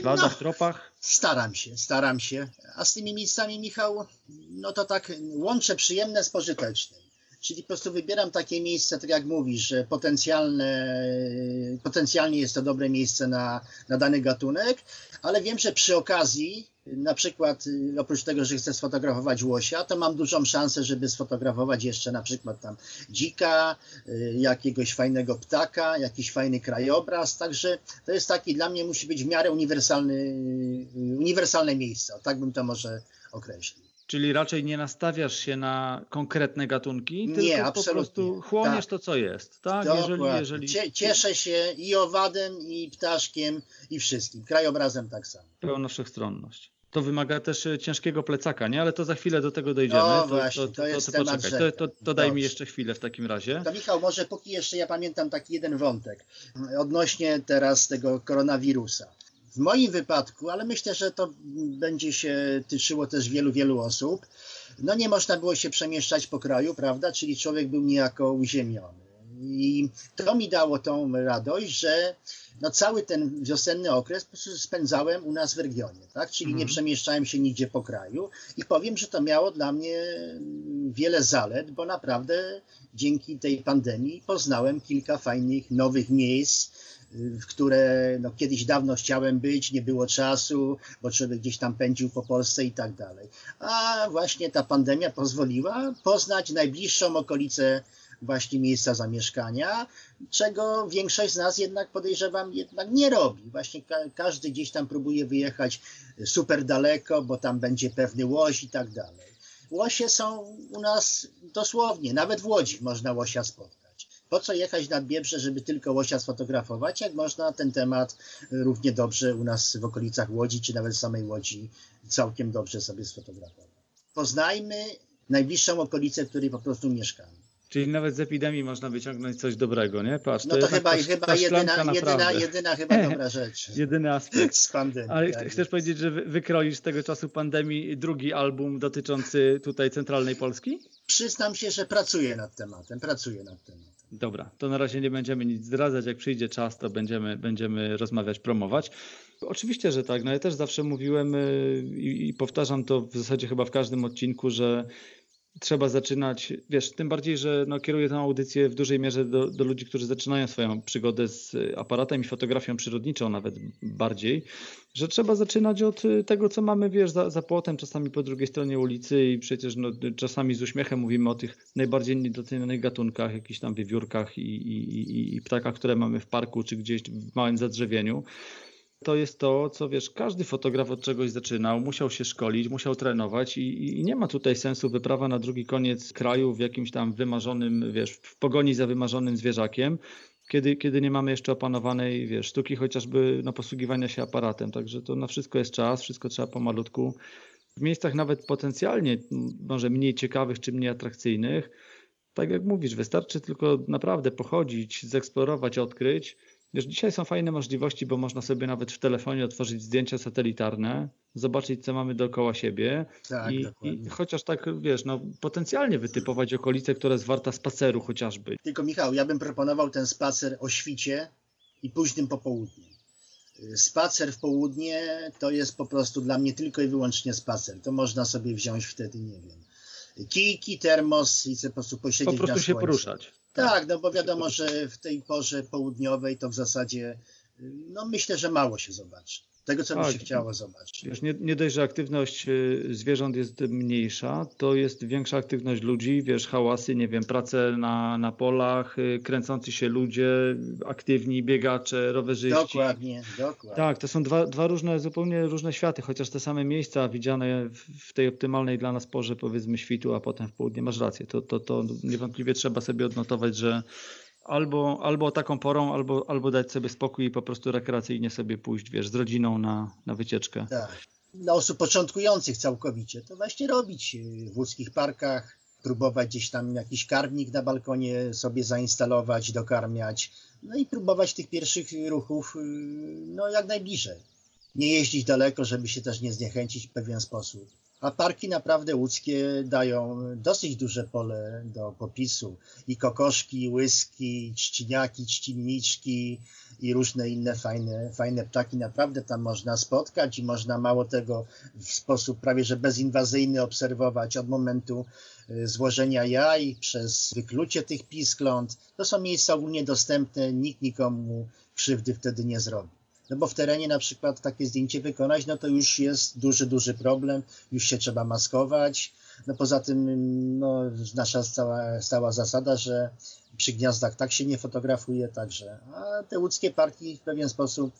Śladach, No. tropach? Staram się, staram się. A z tymi miejscami, Michał, no to tak łączę przyjemne z pożytecznym. Czyli po prostu wybieram takie miejsce, tak jak mówisz, potencjalne, potencjalnie jest to dobre miejsce na, na dany gatunek, ale wiem, że przy okazji, na przykład y, oprócz tego, że chcę sfotografować łosia, to mam dużą szansę, żeby sfotografować jeszcze na przykład tam dzika, y, jakiegoś fajnego ptaka, jakiś fajny krajobraz, także to jest taki, dla mnie musi być w miarę uniwersalny, y, uniwersalne miejsce, tak bym to może określił. Czyli raczej nie nastawiasz się na konkretne gatunki, Nie, tylko po absolutnie. prostu chłoniesz Tak. to, co jest. Tak? Dokładnie. Jeżeli, jeżeli Cie, cieszę się i owadem, i ptaszkiem, i wszystkim. Krajobrazem tak samo. pełna wszechstronność. To wymaga też e, ciężkiego plecaka, nie? Ale to za chwilę do tego dojdziemy. No właśnie, to jest temat poczekaj. To, to, to daj mi jeszcze chwilę w takim razie. To Michał, może póki jeszcze ja pamiętam taki jeden wątek odnośnie teraz tego koronawirusa. W moim wypadku, ale myślę, że to będzie się tyczyło też wielu, wielu osób, no nie można było się przemieszczać po kraju, prawda? Czyli człowiek był niejako uziemiony. I to mi dało tą radość, że no cały ten wiosenny okres spędzałem u nas w regionie, tak? Czyli nie Mhm. przemieszczałem się nigdzie po kraju i powiem, że to miało dla mnie wiele zalet, bo naprawdę dzięki tej pandemii poznałem kilka fajnych nowych miejsc, w które no, kiedyś dawno chciałem być, nie było czasu, bo człowiek gdzieś tam pędził po Polsce i tak dalej. A właśnie ta pandemia pozwoliła poznać najbliższą okolicę właśnie miejsca zamieszkania, czego większość z nas jednak podejrzewam jednak nie robi. Właśnie ka każdy gdzieś tam próbuje wyjechać super daleko, bo tam będzie pewny łoś i tak dalej. Łosie są u nas dosłownie, nawet w Łodzi można łosia spotkać. Po co jechać nad Biebrze, żeby tylko łosia sfotografować, jak można ten temat równie dobrze u nas w okolicach Łodzi, czy nawet w samej Łodzi całkiem dobrze sobie sfotografować. Poznajmy najbliższą okolicę, w której po prostu mieszkamy. Czyli nawet z epidemii można wyciągnąć coś dobrego, nie? Patrz, No to, jednak chyba, ta, chyba ta jedyna, jedyna, jedyna chyba (laughs) dobra rzecz Jedyny aspekt. (laughs) z pandemii. Ale tak ch- chcesz jest. powiedzieć, że wy- wykroisz z tego czasu pandemii drugi album dotyczący tutaj centralnej Polski? Przyznam się, że pracuję nad tematem, pracuję nad tematem. Dobra, to na razie nie będziemy nic zdradzać. Jak przyjdzie czas, to będziemy, będziemy rozmawiać, promować. Oczywiście, że tak. No ja też zawsze mówiłem y, i, i powtarzam to w zasadzie chyba w każdym odcinku, że trzeba zaczynać, wiesz, tym bardziej, że no, kieruję tę audycję w dużej mierze do, do ludzi, którzy zaczynają swoją przygodę z y, aparatem i fotografią przyrodniczą nawet bardziej, że trzeba zaczynać od y, tego, co mamy, wiesz, za, za płotem, czasami po drugiej stronie ulicy i przecież no, czasami z uśmiechem mówimy o tych najbardziej niedocenionych gatunkach, jakichś tam wiewiórkach i, i, i, i ptakach, które mamy w parku czy gdzieś w małym zadrzewieniu to jest to, co wiesz, każdy fotograf od czegoś zaczynał, musiał się szkolić, musiał trenować i, i nie ma tutaj sensu wyprawa na drugi koniec kraju w jakimś tam wymarzonym, wiesz, w pogoni za wymarzonym zwierzakiem, kiedy, kiedy nie mamy jeszcze opanowanej, wiesz, sztuki chociażby na posługiwania się aparatem. Także to na wszystko jest czas, wszystko trzeba pomalutku. W miejscach nawet potencjalnie może mniej ciekawych czy mniej atrakcyjnych, tak jak mówisz, wystarczy tylko naprawdę pochodzić, zeksplorować, odkryć. Wiesz, dzisiaj są fajne możliwości, bo można sobie nawet w telefonie otworzyć zdjęcia satelitarne, zobaczyć, co mamy dookoła siebie Tak, i, i chociaż tak, wiesz, no, potencjalnie wytypować okolice, która jest warta spaceru chociażby. Tylko Michał, ja bym proponował ten spacer o świcie i późnym popołudniu. Spacer w południe to jest po prostu dla mnie tylko i wyłącznie spacer. To można sobie wziąć wtedy, nie wiem, kijki, termos i po prostu posiedzieć Po prostu się poruszać. Tak, no bo wiadomo, że w tej porze południowej to w zasadzie, no myślę, że mało się zobaczy. Tego, co by Tak. się chciało zobaczyć. Wiesz, nie, nie dość, że aktywność y, zwierząt jest mniejsza, to jest większa aktywność ludzi, wiesz, hałasy, nie wiem, prace na, na polach, y, kręcący się ludzie, aktywni biegacze, rowerzyści. Dokładnie, dokładnie. Tak, to są dwa, dwa różne, zupełnie różne światy, chociaż te same miejsca widziane w, w tej optymalnej dla nas porze, powiedzmy świtu, a potem w południe. Masz rację, to, to, to niewątpliwie trzeba sobie odnotować, że albo, albo taką porą, albo, albo dać sobie spokój i po prostu rekreacyjnie sobie pójść, wiesz, z rodziną na, na wycieczkę. Tak. dla osób początkujących całkowicie, to właśnie robić w łódzkich parkach, próbować gdzieś tam jakiś karmnik na balkonie sobie zainstalować, dokarmiać, no i próbować tych pierwszych ruchów no jak najbliżej. Nie jeździć daleko, żeby się też nie zniechęcić w pewien sposób. A parki naprawdę łódzkie dają dosyć duże pole do popisu. I kokoszki, i łyski, i trzciniaki, i różne inne fajne, fajne ptaki. Naprawdę tam można spotkać i można mało tego w sposób prawie że bezinwazyjny obserwować od momentu y, złożenia jaj przez wyklucie tych piskląt. To są miejsca ogólnie dostępne, nikt nikomu krzywdy wtedy nie zrobi. No bo w terenie na przykład takie zdjęcie wykonać, no to już jest duży, duży problem, już się trzeba maskować. No poza tym no, nasza stała, stała zasada, że przy gniazdach tak się nie fotografuje, także a te łódzkie parki w pewien sposób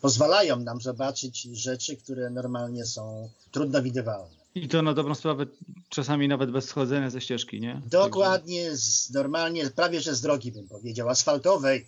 pozwalają nam zobaczyć rzeczy, które normalnie są trudno widywalne. I to na dobrą sprawę czasami nawet bez schodzenia ze ścieżki, nie? Dokładnie, z, normalnie, prawie że z drogi bym powiedział, asfaltowej,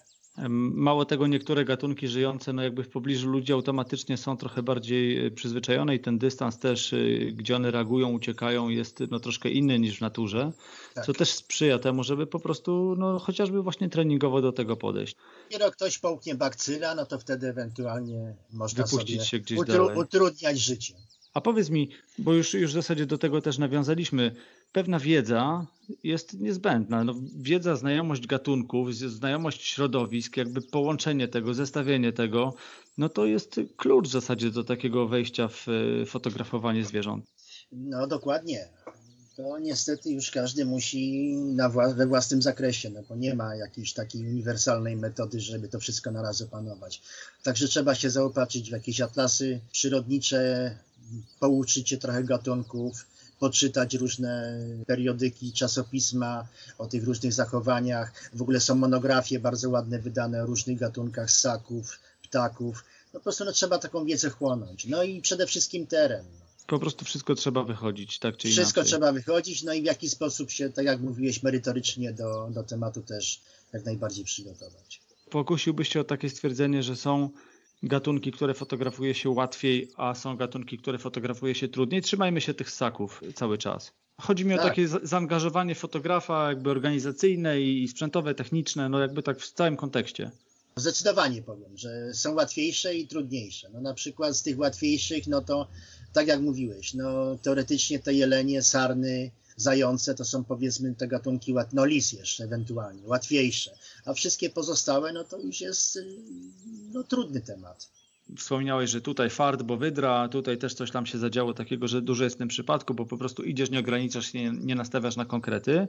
Mało tego, niektóre gatunki żyjące no jakby w pobliżu ludzi automatycznie są trochę bardziej e, przyzwyczajone i ten dystans też, e, gdzie one reagują, uciekają, jest no troszkę inny niż w naturze, tak. co też sprzyja temu, żeby po prostu no chociażby właśnie treningowo do tego podejść. Dopiero ktoś połknie bakcyla, no to wtedy ewentualnie można Wypuścić sobie się gdzieś utru dalej. utrudniać życie. A powiedz mi, bo już, już w zasadzie do tego też nawiązaliśmy, pewna wiedza jest niezbędna. No, wiedza, znajomość gatunków, znajomość środowisk, jakby połączenie tego, zestawienie tego, no to jest klucz w zasadzie do takiego wejścia w e, fotografowanie zwierząt. No dokładnie. To niestety już każdy musi na wła we własnym zakresie, no bo nie ma jakiejś takiej uniwersalnej metody, żeby to wszystko na raz opanować. Także trzeba się zaopatrzyć w jakieś atlasy przyrodnicze, pouczyć się trochę gatunków, poczytać różne periodyki, czasopisma o tych różnych zachowaniach. W ogóle są monografie bardzo ładne wydane o różnych gatunkach ssaków, ptaków. No po prostu no, trzeba taką wiedzę chłonąć. No i przede wszystkim teren. Po prostu wszystko trzeba wychodzić, tak czy Wszystko inaczej. trzeba wychodzić, no i w jaki sposób się, tak jak mówiłeś, merytorycznie do, do tematu też jak najbardziej przygotować. Pokusiłbyś się o takie stwierdzenie, że są gatunki, które fotografuje się łatwiej, a są gatunki, które fotografuje się trudniej. Trzymajmy się tych ssaków cały czas. Chodzi mi tak. o takie zaangażowanie fotografa jakby organizacyjne i sprzętowe, techniczne, no jakby tak w całym kontekście. Zdecydowanie powiem, że są łatwiejsze i trudniejsze. No na przykład z tych łatwiejszych, no to tak jak mówiłeś, no teoretycznie te jelenie, sarny, zające to są powiedzmy te gatunki, no lis jeszcze ewentualnie, łatwiejsze, a wszystkie pozostałe no to już jest y, no, trudny temat. Wspomniałeś, że tutaj fart, bo wydra, tutaj też coś tam się zadziało takiego, że dużo jest w tym przypadku, bo po prostu idziesz, nie ograniczasz się, nie, nie nastawiasz na konkrety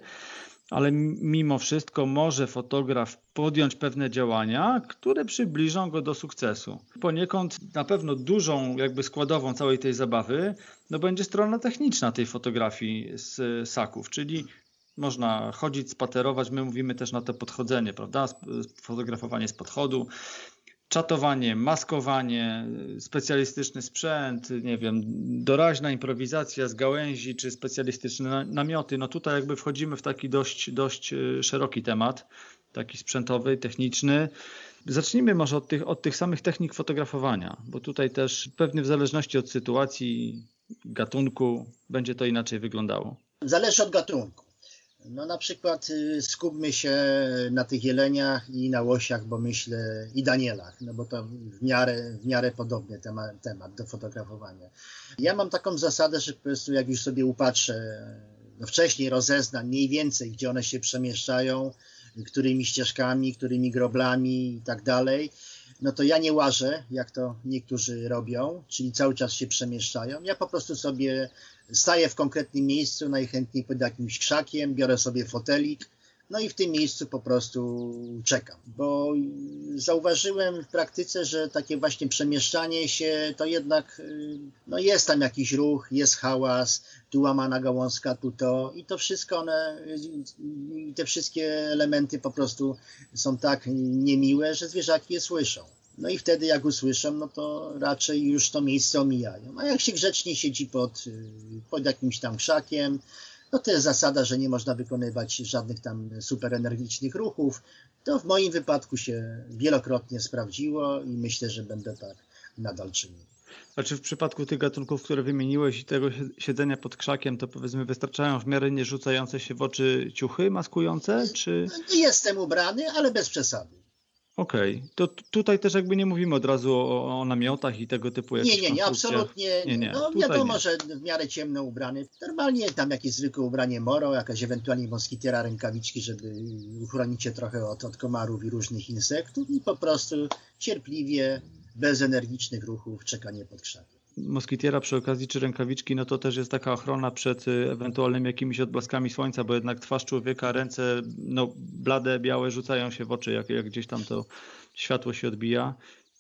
ale mimo wszystko może fotograf podjąć pewne działania, które przybliżą go do sukcesu. Poniekąd na pewno dużą jakby składową całej tej zabawy no będzie strona techniczna tej fotografii z saków, czyli można chodzić, spaterować, my mówimy też na to podchodzenie, prawda? Fotografowanie z podchodu, czatowanie, maskowanie, specjalistyczny sprzęt, nie wiem, doraźna improwizacja z gałęzi czy specjalistyczne namioty. No tutaj jakby wchodzimy w taki dość, dość e, szeroki temat, taki sprzętowy, techniczny. Zacznijmy może od tych, od tych samych technik fotografowania, bo tutaj też pewnie w zależności od sytuacji, gatunku będzie to inaczej wyglądało. Zależy od gatunku. No na przykład y, skupmy się na tych jeleniach i na łosiach, bo myślę, i Danielach, no bo to w miarę, w miarę podobny temat, temat do fotografowania. Ja mam taką zasadę, że po prostu jak już sobie upatrzę, no wcześniej rozeznam mniej więcej, gdzie one się przemieszczają, którymi ścieżkami, którymi groblami i tak dalej, no to ja nie łażę, jak to niektórzy robią, czyli cały czas się przemieszczają. Ja po prostu sobie staję w konkretnym miejscu, najchętniej pod jakimś krzakiem, biorę sobie fotelik, no i w tym miejscu po prostu czekam, bo zauważyłem w praktyce, że takie właśnie przemieszczanie się to jednak no jest tam jakiś ruch, jest hałas, tu łamana gałązka, tu to i to wszystko one, te wszystkie elementy po prostu są tak niemiłe, że zwierzaki je słyszą. No i wtedy jak usłyszą, no to raczej już to miejsce omijają. A jak się grzecznie siedzi pod, pod jakimś tam krzakiem, no to jest zasada, że nie można wykonywać żadnych tam super energicznych ruchów. To w moim wypadku się wielokrotnie sprawdziło i myślę, że będę tak nadal czyni. A czy w przypadku tych gatunków, które wymieniłeś i tego siedzenia pod krzakiem, to powiedzmy wystarczają w miarę nie rzucające się w oczy ciuchy maskujące, czy... Jestem ubrany, ale bez przesady. Okej, okay. to tutaj też jakby nie mówimy od razu o, o namiotach i tego typu Nie, nie, nie, absolutnie. Nie, nie. No wiadomo, nie. że w miarę ciemno ubrany. Normalnie tam jakieś zwykłe ubranie moro, jakaś ewentualnie moskitiera, rękawiczki, żeby uchronić się trochę od, od komarów i różnych insektów i po prostu cierpliwie, bez energicznych ruchów, czekanie pod krzakiem moskitiera przy okazji czy rękawiczki, no to też jest taka ochrona przed y, ewentualnymi jakimiś odblaskami słońca, bo jednak twarz człowieka, ręce no, blade, białe rzucają się w oczy, jak, jak gdzieś tam to światło się odbija.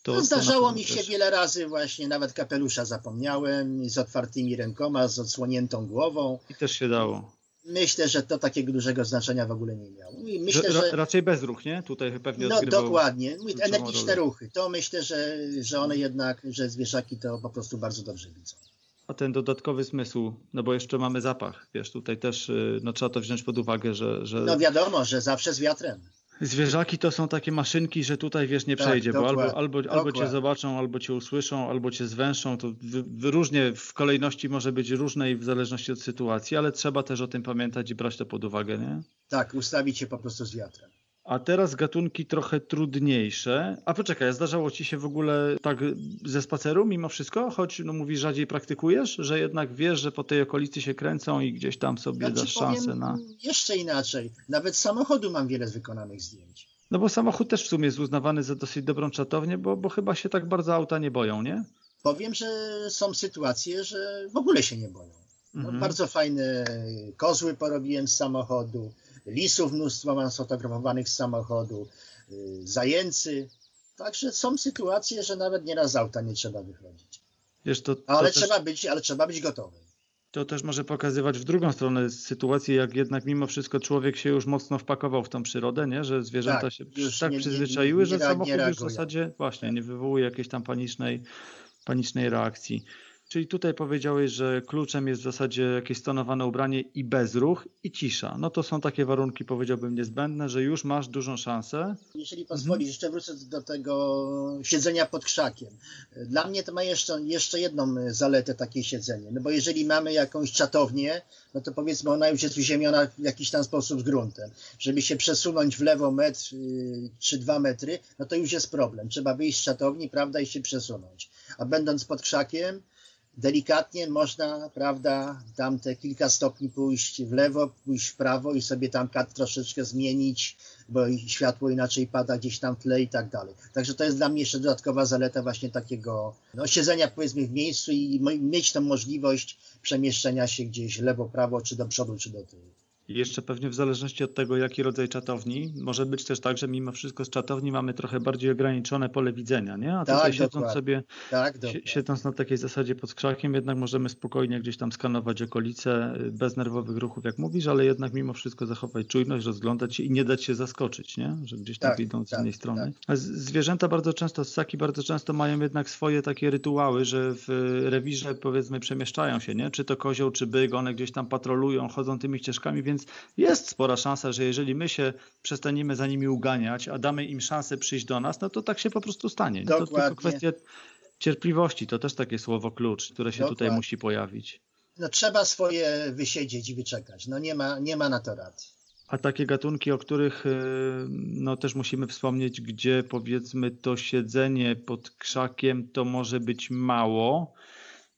To, no, zdarzało mi się też... wiele razy właśnie, nawet kapelusza zapomniałem, z otwartymi rękoma, z odsłoniętą głową. I też się dało. Myślę, że to takiego dużego znaczenia w ogóle nie miało. Myślę, że, że... Raczej bezruch, nie? Tutaj pewnie No dokładnie. Energiczne ruchy. To myślę, że, że one jednak, że zwierzaki to po prostu bardzo dobrze widzą. A ten dodatkowy zmysł, no bo jeszcze mamy zapach, wiesz, tutaj też y, no, trzeba to wziąć pod uwagę, że, że... No wiadomo, że zawsze z wiatrem. Zwierzaki to są takie maszynki, że tutaj wiesz, nie tak, przejdzie, bo albo, albo, albo cię zobaczą, albo cię usłyszą, albo cię zwęszą. To w, w różnie w kolejności może być różnej w zależności od sytuacji, ale trzeba też o tym pamiętać i brać to pod uwagę, nie? Tak, ustawić się po prostu z wiatrem. A teraz gatunki trochę trudniejsze. A poczekaj, zdarzało ci się w ogóle tak ze spaceru mimo wszystko? Choć no mówisz, rzadziej praktykujesz, że jednak wiesz, że po tej okolicy się kręcą i gdzieś tam sobie znaczy, dasz szansę na... Jeszcze inaczej. Nawet z samochodu mam wiele wykonanych zdjęć. No bo samochód też w sumie jest uznawany za dosyć dobrą czatownię, bo, bo chyba się tak bardzo auta nie boją, nie? Powiem, że są sytuacje, że w ogóle się nie boją. No, mhm. Bardzo fajne kozły porobiłem z samochodu lisów mnóstwo mam sfotografowanych z samochodu, y, zajęcy. Także są sytuacje, że nawet nieraz z auta nie trzeba wychodzić. Wiesz, to, to ale, też, trzeba być, ale trzeba być gotowy. To też może pokazywać w drugą stronę sytuację, jak jednak mimo wszystko człowiek się już mocno wpakował w tą przyrodę, nie? że zwierzęta tak, się tak nie, przyzwyczaiły, nie, nie, że samochód już w zasadzie właśnie nie wywołuje jakiejś tam panicznej, panicznej reakcji. Czyli tutaj powiedziałeś, że kluczem jest w zasadzie jakieś stonowane ubranie i bezruch i cisza. No to są takie warunki, powiedziałbym, niezbędne, że już masz dużą szansę. Jeśli pozwolisz, mhm. jeszcze wrócę do tego siedzenia pod krzakiem. Dla mnie to ma jeszcze, jeszcze jedną zaletę takie siedzenie. No bo jeżeli mamy jakąś czatownię, no to powiedzmy ona już jest uziemiona w jakiś tam sposób z gruntem. Żeby się przesunąć w lewo metr y, czy dwa metry, no to już jest problem. Trzeba wyjść z czatowni, prawda, i się przesunąć. A będąc pod krzakiem, delikatnie można, prawda, tam te kilka stopni pójść w lewo, pójść w prawo i sobie tam kat troszeczkę zmienić, bo światło inaczej pada gdzieś tam w tle i tak dalej. Także to jest dla mnie jeszcze dodatkowa zaleta właśnie takiego no, siedzenia powiedzmy w miejscu i mieć tą możliwość przemieszczenia się gdzieś lewo, prawo, czy do przodu, czy do tyłu. Jeszcze pewnie w zależności od tego, jaki rodzaj czatowni, może być też tak, że mimo wszystko z czatowni mamy trochę bardziej ograniczone pole widzenia, nie? A tak, tutaj siedząc dokładnie. sobie, tak, siedząc na takiej zasadzie pod krzakiem, jednak możemy spokojnie gdzieś tam skanować okolice y, bez nerwowych ruchów, jak mówisz, ale jednak mimo wszystko zachować czujność, rozglądać się i nie dać się zaskoczyć, nie? Że gdzieś tam tak, idą z tak, innej strony. Tak. Zwierzęta bardzo często, ssaki bardzo często mają jednak swoje takie rytuały, że w rewirze powiedzmy przemieszczają się, nie? Czy to kozioł, czy byk, one gdzieś tam patrolują, chodzą tymi ścieżkami, więc więc jest spora szansa, że jeżeli my się przestaniemy za nimi uganiać, a damy im szansę przyjść do nas, no to tak się po prostu stanie. To tylko kwestia cierpliwości, to też takie słowo klucz, które się Dokładnie. tutaj musi pojawić. No trzeba swoje wysiedzieć i wyczekać. No nie ma, nie ma na to rad. A takie gatunki, o których y, no, też musimy wspomnieć, gdzie powiedzmy to siedzenie pod krzakiem to może być mało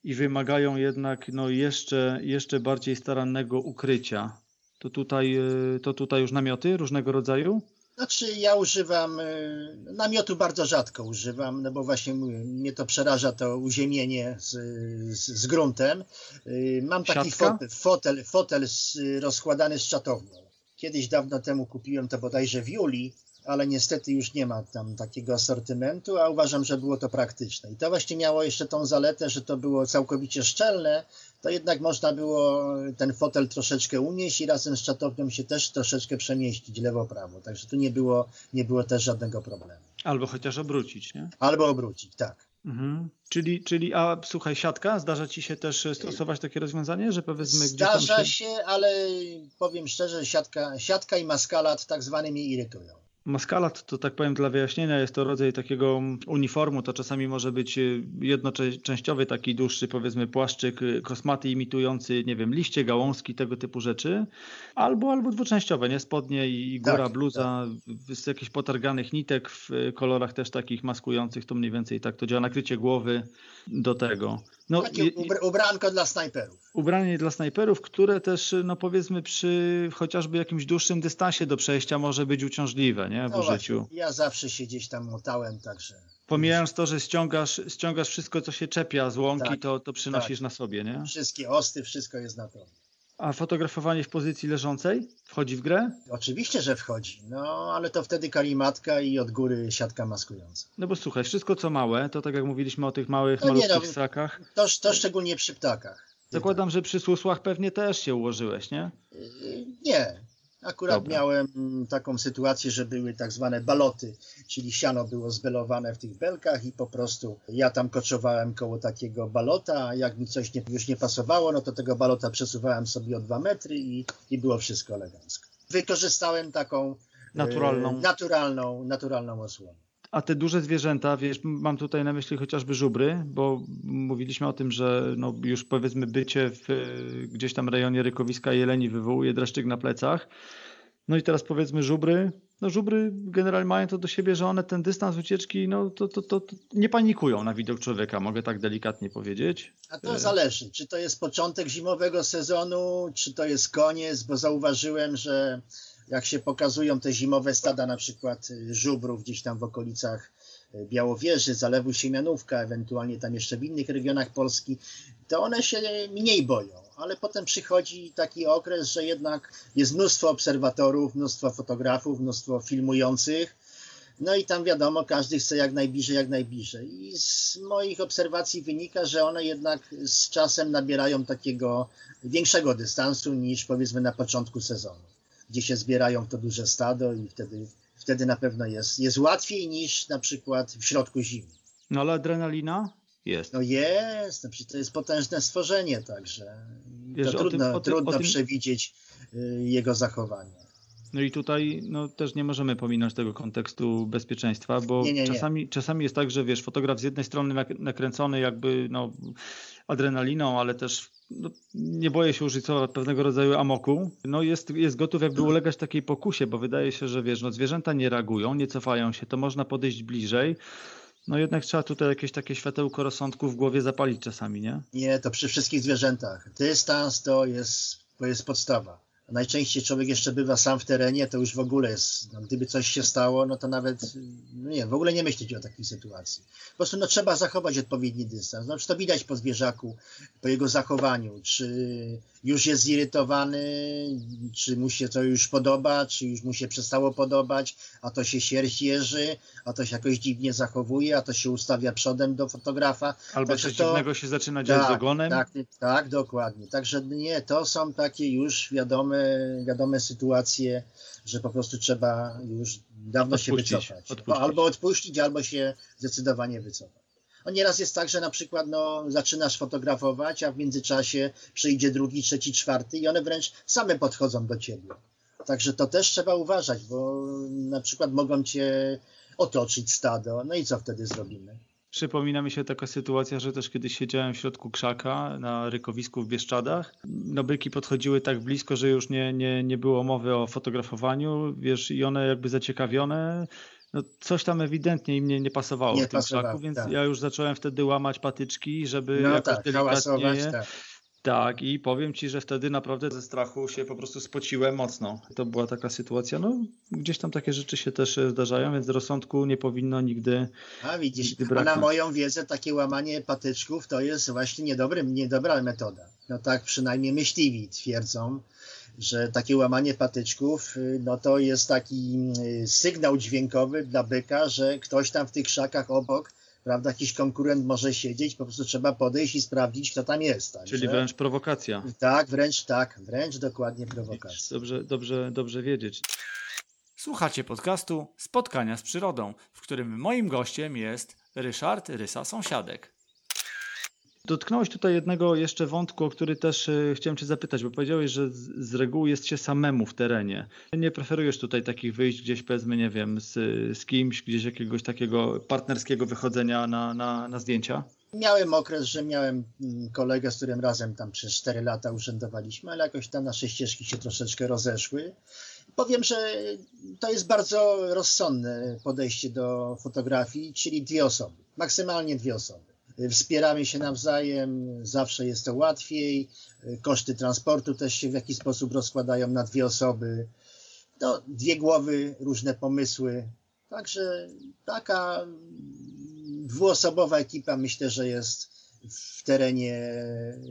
i wymagają jednak no, jeszcze, jeszcze bardziej starannego ukrycia to tutaj, e, to tutaj już namioty różnego rodzaju? Znaczy ja używam, e, namiotu bardzo rzadko używam, no bo właśnie mnie to przeraża to uziemienie z, z, z gruntem. E, mam taki fotel, fotel, fotel z, rozkładany z czatownią. Kiedyś dawno temu kupiłem to bodajże w Julii, ale niestety już nie ma tam takiego asortymentu, a uważam, że było to praktyczne. I to właśnie miało jeszcze tą zaletę, że to było całkowicie szczelne, to jednak można było ten fotel troszeczkę unieść i razem z czatownią się też troszeczkę przemieścić lewo-prawo. Także tu nie było, nie było też żadnego problemu. Albo chociaż obrócić, nie? Albo obrócić, tak. Mhm. Czyli, czyli, a słuchaj, siatka, zdarza ci się też stosować takie rozwiązanie, że powiedzmy Zdarza gdzie tam się... się, ale powiem szczerze, siatka, siatka i maskalat tak zwany mnie irytują. Maskala to, tak powiem dla wyjaśnienia jest to rodzaj takiego uniformu, to czasami może być y, jednoczęściowy taki dłuższy powiedzmy płaszczyk y, kosmaty imitujący, nie wiem, liście, gałązki, tego typu rzeczy, albo albo dwuczęściowe, nie? Spodnie i góra, Tak, bluza z jakichś potarganych nitek w y, kolorach też takich maskujących, to mniej więcej tak to działa, nakrycie głowy do tego. No, Takie ubranko dla snajperów. ubranie dla snajperów, które też, no powiedzmy, przy chociażby jakimś dłuższym dystansie do przejścia może być uciążliwe nie? w No użyciu. właśnie, ja zawsze się gdzieś tam motałem, także. Pomijając to, że ściągasz, ściągasz wszystko, co się czepia z łąki, Tak, to, to przynosisz tak. na sobie, nie? Wszystkie osty, wszystko jest na to. A fotografowanie w pozycji leżącej wchodzi w grę? Oczywiście, że wchodzi, no ale to wtedy kalimatka i od góry siatka maskująca. No bo słuchaj, wszystko co małe, to tak jak mówiliśmy o tych małych, No nie, malutkich no, ssakach, To, to szczególnie przy ptakach. zakładam, że przy susłach pewnie też się ułożyłeś, nie? Yy, Nie. Akurat Dobra. miałem taką sytuację, że były tak zwane baloty, czyli siano było zbelowane w tych belkach i po prostu ja tam koczowałem koło takiego balota, a jak mi coś nie, już nie pasowało, no to tego balota przesuwałem sobie o dwa metry i, i było wszystko elegancko. Wykorzystałem taką e, Naturalną. naturalną, naturalną osłonę. A te duże zwierzęta, wiesz, mam tutaj na myśli chociażby żubry, bo mówiliśmy o tym, że no już powiedzmy bycie w y, gdzieś tam rejonie rykowiska jeleni wywołuje dreszczyk na plecach. No i teraz powiedzmy żubry, no żubry generalnie mają to do siebie, że one ten dystans ucieczki, no to, to, to, to nie panikują na widok człowieka, mogę tak delikatnie powiedzieć. A to E. zależy, czy to jest początek zimowego sezonu, czy to jest koniec, bo zauważyłem, że jak się pokazują te zimowe stada, na przykład y, żubrów gdzieś tam w okolicach y, Białowieży, Zalewu Siemianówka, ewentualnie tam jeszcze w innych regionach Polski, to one się mniej boją. Ale potem przychodzi taki okres, że jednak jest mnóstwo obserwatorów, mnóstwo fotografów, mnóstwo filmujących, no i tam wiadomo, każdy chce jak najbliżej, jak najbliżej. I z moich obserwacji wynika, że one jednak z czasem nabierają takiego większego dystansu niż powiedzmy na początku sezonu, gdzie się zbierają to duże stado i wtedy, wtedy na pewno jest, jest łatwiej niż na przykład w środku zimy. No ale adrenalina jest. No jest, no to jest potężne stworzenie, także Wiesz, to tym- trudno, o tym- trudno o tym- przewidzieć y, jego zachowanie. No i tutaj no, też nie możemy pominąć tego kontekstu bezpieczeństwa, bo Nie, nie, nie. Czasami, czasami jest tak, że wiesz, fotograf z jednej strony nak- nakręcony jakby no, adrenaliną, ale też no, nie boję się użyć słowa pewnego rodzaju amoku, no jest, jest gotów jakby ulegać takiej pokusie, bo wydaje się, że wiesz, no zwierzęta nie reagują, nie cofają się, to można podejść bliżej, no jednak trzeba tutaj jakieś takie światełko rozsądku w głowie zapalić czasami, nie? Nie, to przy wszystkich zwierzętach. Dystans to jest, to jest podstawa. Najczęściej człowiek jeszcze bywa sam w terenie, to już w ogóle jest, no, gdyby coś się stało, no to nawet, no nie, w ogóle nie myśleć o takiej sytuacji. Po prostu no, trzeba zachować odpowiedni dystans. No, czy to widać po zwierzaku, po jego zachowaniu, czy już jest zirytowany, czy mu się to już podoba, czy już mu się przestało podobać, a to się sierść jeży, a to się jakoś dziwnie zachowuje, a to się ustawia przodem do fotografa. Albo Także coś to- dziwnego się zaczyna dziać z ogonem. tak, tak, dokładnie. Także nie, to są takie już wiadome, wiadome sytuacje, że po prostu trzeba już dawno się Odpuścić, wycofać. odpuścić. Albo odpuścić, albo się zdecydowanie wycofać. No nieraz jest tak, że na przykład no, zaczynasz fotografować, a w międzyczasie przyjdzie drugi, trzeci, czwarty i one wręcz same podchodzą do ciebie. Także to też trzeba uważać, bo na przykład mogą cię otoczyć stado, no i co wtedy zrobimy? Przypomina mi się taka sytuacja, że też kiedyś siedziałem w środku krzaka na rykowisku w Bieszczadach. No byki podchodziły tak blisko, że już nie, nie, nie było mowy o fotografowaniu, wiesz, i one jakby zaciekawione, no coś tam ewidentnie im nie, nie pasowało Nie w tym pasowało, więc tak. ja już zacząłem wtedy łamać patyczki, żeby No jakoś tak, delikatnie tak. Tak, i powiem ci, że wtedy naprawdę ze strachu się po prostu spociłem mocno. To była taka sytuacja, no gdzieś tam takie rzeczy się też e, zdarzają, więc rozsądku nie powinno nigdy A widzisz, Nigdy a na moją wiedzę takie łamanie patyczków to jest właśnie niedobry, niedobra metoda. No tak przynajmniej myśliwi twierdzą, że takie łamanie patyczków, y, no to jest taki y, sygnał dźwiękowy dla byka, że ktoś tam w tych krzakach obok, prawda, jakiś konkurent może siedzieć, po prostu trzeba podejść i sprawdzić, kto tam jest. Także, Czyli wręcz prowokacja. Tak, wręcz tak, wręcz dokładnie prowokacja. Dobrze, dobrze, dobrze wiedzieć. Słuchacie podcastu Spotkania z przyrodą, w którym moim gościem jest Ryszard Rysa Sąsiadek. Dotknąłeś tutaj jednego jeszcze wątku, o który też e, chciałem Cię zapytać, bo powiedziałeś, że z, reguły jest się samemu w terenie. Nie preferujesz tutaj takich wyjść gdzieś, powiedzmy, nie wiem, z, z kimś, gdzieś jakiegoś takiego partnerskiego wychodzenia na, na, na zdjęcia? Miałem okres, że miałem mm, kolegę, z którym razem tam przez 4 lata urzędowaliśmy, ale jakoś tam nasze ścieżki się troszeczkę rozeszły. Powiem, że to jest bardzo rozsądne podejście do fotografii, czyli dwie osoby, maksymalnie dwie osoby. Wspieramy się nawzajem, zawsze jest to łatwiej. Koszty transportu też się w jakiś sposób rozkładają na dwie osoby. No, dwie głowy, różne pomysły. Także taka dwuosobowa ekipa myślę, że jest w terenie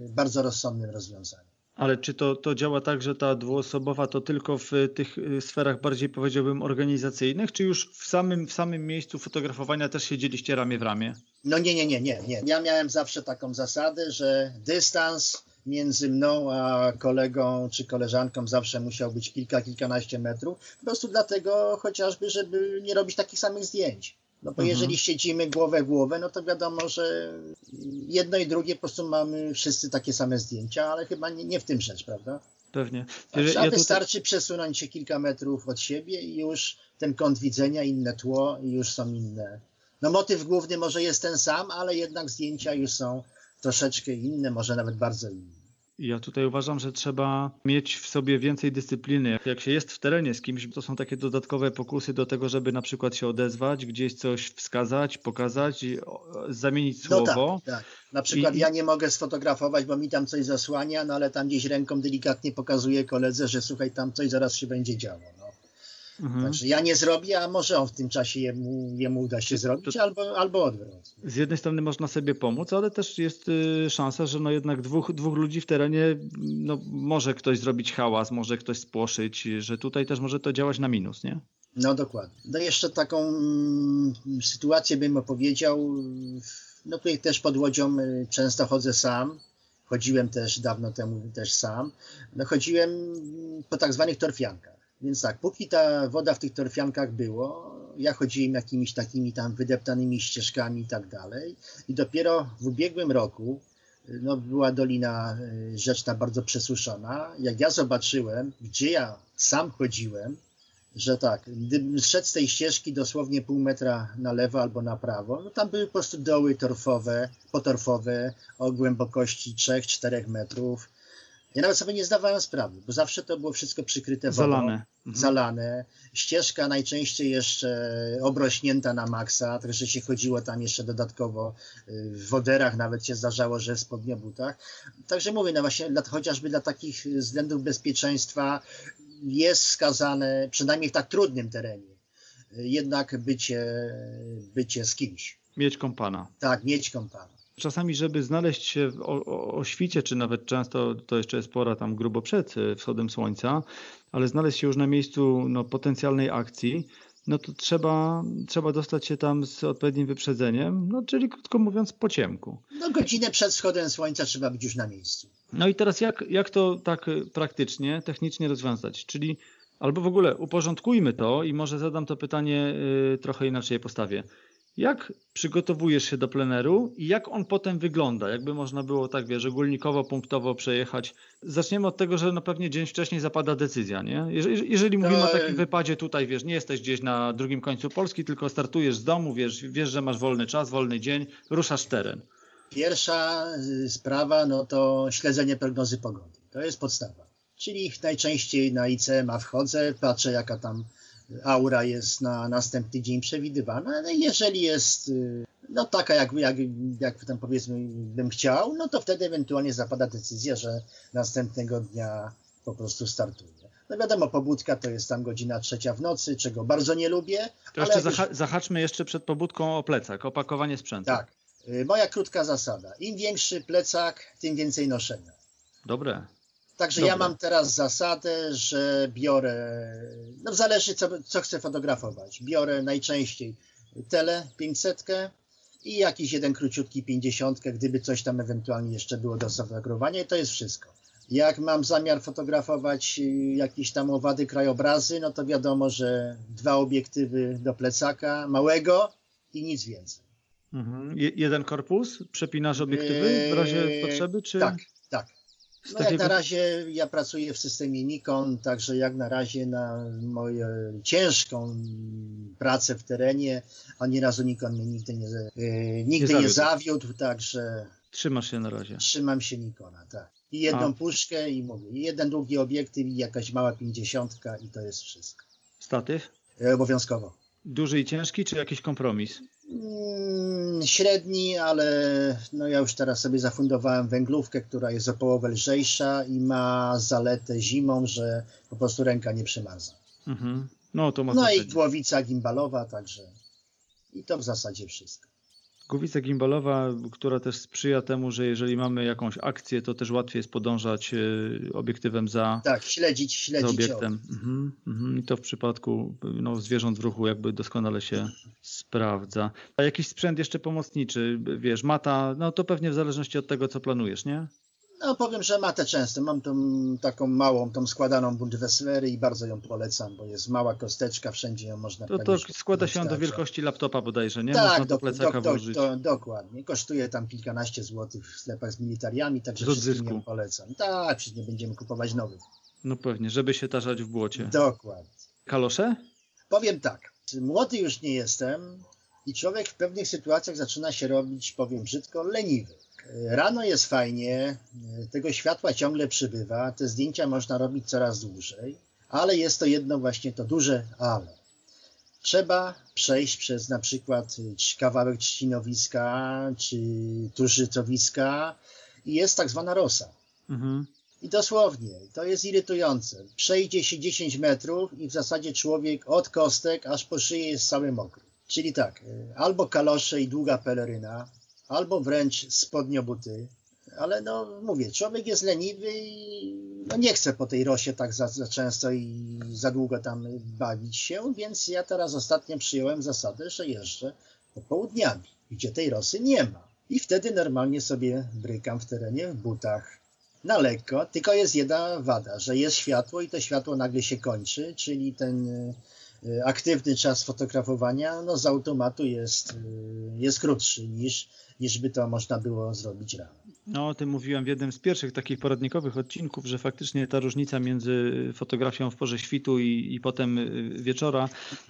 bardzo rozsądnym rozwiązaniem. Ale czy to, to działa tak, że ta dwuosobowa to tylko w tych y, sferach bardziej powiedziałbym organizacyjnych, czy już w samym, w samym miejscu fotografowania też siedzieliście ramię w ramię? No nie, nie, nie, nie, nie. Ja miałem zawsze taką zasadę, że dystans między mną a kolegą czy koleżanką zawsze musiał być kilka, kilkanaście metrów. Po prostu dlatego chociażby, żeby nie robić takich samych zdjęć. No bo mhm. jeżeli siedzimy głowę w głowę, no to wiadomo, że jedno i drugie po prostu mamy wszyscy takie same zdjęcia, ale chyba nie, nie w tym rzecz, prawda? Pewnie. Także, ja wystarczy przesunąć się kilka metrów od siebie i już ten kąt widzenia, inne tło i już są inne. No motyw główny może jest ten sam, ale jednak zdjęcia już są troszeczkę inne, może nawet bardzo inne. Ja tutaj uważam, że trzeba mieć w sobie więcej dyscypliny. Jak się jest w terenie z kimś, to są takie dodatkowe pokusy do tego, żeby na przykład się odezwać, gdzieś coś wskazać, pokazać, zamienić słowo. No tak, tak. Na przykład I... ja nie mogę sfotografować, bo mi tam coś zasłania, no ale tam gdzieś ręką delikatnie pokazuję koledze, że słuchaj, tam coś zaraz się będzie działo. No. Mhm. Także ja nie zrobię, a może on w tym czasie jemu, jemu uda się zrobić, to, albo, albo odwrotnie. Z jednej strony można sobie pomóc, ale też jest y, szansa, że no jednak dwóch, dwóch ludzi w terenie, no może ktoś zrobić hałas, może ktoś spłoszyć, że tutaj też może to działać na minus, nie? No dokładnie. No jeszcze taką mm, sytuację bym opowiedział. No tutaj też pod Łodzią y, często chodzę sam. Chodziłem też dawno temu też sam. No chodziłem po tak zwanych torfiankach. Więc tak, póki ta woda w tych torfiankach było, ja chodziłem jakimiś takimi tam wydeptanymi ścieżkami i tak dalej. I dopiero w ubiegłym roku no, była dolina y, rzeczna bardzo przesuszona. Jak ja zobaczyłem, gdzie ja sam chodziłem, że tak, gdybym szedł z tej ścieżki dosłownie pół metra na lewo albo na prawo, no tam były po prostu doły torfowe, potorfowe o głębokości 3-4 metrów ja nawet sobie nie zdawałem sprawy, bo zawsze to było wszystko przykryte wodą. Zalane. Mhm. Zalane. Ścieżka najczęściej jeszcze obrośnięta na maksa, także się chodziło tam jeszcze dodatkowo y, w woderach, nawet się zdarzało, że w spodniobutach. Także mówię, no właśnie dla, chociażby dla takich względów bezpieczeństwa jest wskazane, przynajmniej w tak trudnym terenie, jednak bycie, bycie z kimś. Mieć kompana. Tak, mieć kompana. Czasami, żeby znaleźć się o, o, o, świcie, czy nawet często to jeszcze jest pora tam grubo przed e, wschodem słońca, ale znaleźć się już na miejscu no, potencjalnej akcji, no to trzeba, trzeba dostać się tam z odpowiednim wyprzedzeniem, no czyli krótko mówiąc po ciemku. No godzinę przed wschodem słońca trzeba być już na miejscu. No i teraz jak, jak to tak e, praktycznie, technicznie rozwiązać? Czyli albo w ogóle uporządkujmy to i może zadam to pytanie y, trochę inaczej postawię. Jak przygotowujesz się do pleneru i jak on potem wygląda? Jakby można było tak, wiesz, ogólnikowo, punktowo przejechać. Zaczniemy od tego, że no pewnie dzień wcześniej zapada decyzja, nie? Jeżeli, jeżeli mówimy o takim wypadzie tutaj, wiesz, nie jesteś gdzieś na drugim końcu Polski, tylko startujesz z domu, wiesz, wiesz, że masz wolny czas, wolny dzień, ruszasz teren. Pierwsza y, sprawa, no to śledzenie prognozy pogody. To jest podstawa. Czyli najczęściej na ICMA wchodzę, patrzę jaka tam aura jest na następny dzień przewidywana. No jeżeli jest y, no taka, jak, jak, jak tam powiedzmy bym chciał, no to wtedy ewentualnie zapada decyzja, że następnego dnia po prostu startuje. No wiadomo, pobudka to jest tam godzina trzecia w nocy, czego bardzo nie lubię. To jeszcze zaha zahaczmy jeszcze przed pobudką o plecak, opakowanie sprzętu. Tak. Y, moja krótka zasada. Im większy plecak, tym więcej noszenia. Dobre. Także Dobra. ja mam teraz zasadę, że biorę, no zależy co, co chcę fotografować. Biorę najczęściej tele 500 i jakiś jeden króciutki 50, gdyby coś tam ewentualnie jeszcze było do sfotografowania i to jest wszystko. Jak mam zamiar fotografować jakieś tam owady, krajobrazy, no to wiadomo, że dwa obiektywy do plecaka małego i nic więcej. Mhm. Je, jeden korpus? Przepinasz obiektywy w razie Eee, potrzeby? Czy tak. Z No jak na razie ja pracuję w systemie Nikon, także jak na razie na moją ciężką pracę w terenie, ani razu Nikon mnie nigdy nie, e, nigdy nie, zawiódł. zawiódł, także Trzymasz się na razie. trzymam się Nikona, tak. I jedną A. puszkę i mówię, jeden długi obiektyw i jakaś mała pięćdziesiątka i to jest wszystko. Statyw? E, Obowiązkowo. Duży i ciężki, czy jakiś kompromis? Mm, Średni, ale no ja już teraz sobie zafundowałem węglówkę, która jest o połowę lżejsza i ma zaletę zimą, że po prostu ręka nie przymarza. Mhm. No to ma No i głowica gimbalowa, także i to w zasadzie wszystko. Głowica gimbalowa, która też sprzyja temu, że jeżeli mamy jakąś akcję, to też łatwiej jest podążać e, obiektywem za, Tak, śledzić, za śledzić obiektem. Mhm, mhm. I to w przypadku no, zwierząt w ruchu jakby doskonale się sprawdza. A jakiś sprzęt jeszcze pomocniczy, wiesz, mata, no to pewnie w zależności od tego, co planujesz, nie? No powiem, że matę często. Mam tą taką małą, tą składaną Bundeswehry i bardzo ją polecam, bo jest mała kosteczka, wszędzie ją można To, to składa się do wielkości laptopa bodajże, nie? Tak, Można do do, plecaka do, do, do, dokładnie. Kosztuje tam kilkanaście złotych w sklepach z militariami, także wszystkim ją polecam. Tak, przecież nie będziemy kupować nowych. No pewnie, żeby się tarzać w błocie. Dokładnie. Kalosze? Powiem tak, młody już nie jestem i człowiek w pewnych sytuacjach zaczyna się robić, powiem brzydko, leniwy. Rano jest fajnie, tego światła ciągle przybywa, te zdjęcia można robić coraz dłużej, ale jest to jedno właśnie to duże ale. Trzeba przejść przez na przykład kawałek trzcinowiska czy tużycowiska i jest tak zwana rosa. Mhm. I dosłownie, to jest irytujące. Przejdzie się 10 metrów i w zasadzie człowiek od kostek aż po szyję jest cały mokry. Czyli tak, y, albo kalosze i długa peleryna, albo wręcz spodniobuty. Ale no mówię, człowiek jest leniwy i no nie chce po tej rosie tak za, za często i za długo tam bawić się, więc ja teraz ostatnio przyjąłem zasadę, że jeżdżę popołudniami, gdzie tej rosy nie ma. I wtedy normalnie sobie brykam w terenie w butach na lekko, tylko jest jedna wada, że jest światło i to światło nagle się kończy, czyli ten aktywny czas fotografowania no z automatu jest, y, jest krótszy niż, niż by to można było zrobić rano. No, o tym mówiłem w jednym z pierwszych takich poradnikowych odcinków, że faktycznie ta różnica między fotografią w porze świtu i, i potem y, wieczora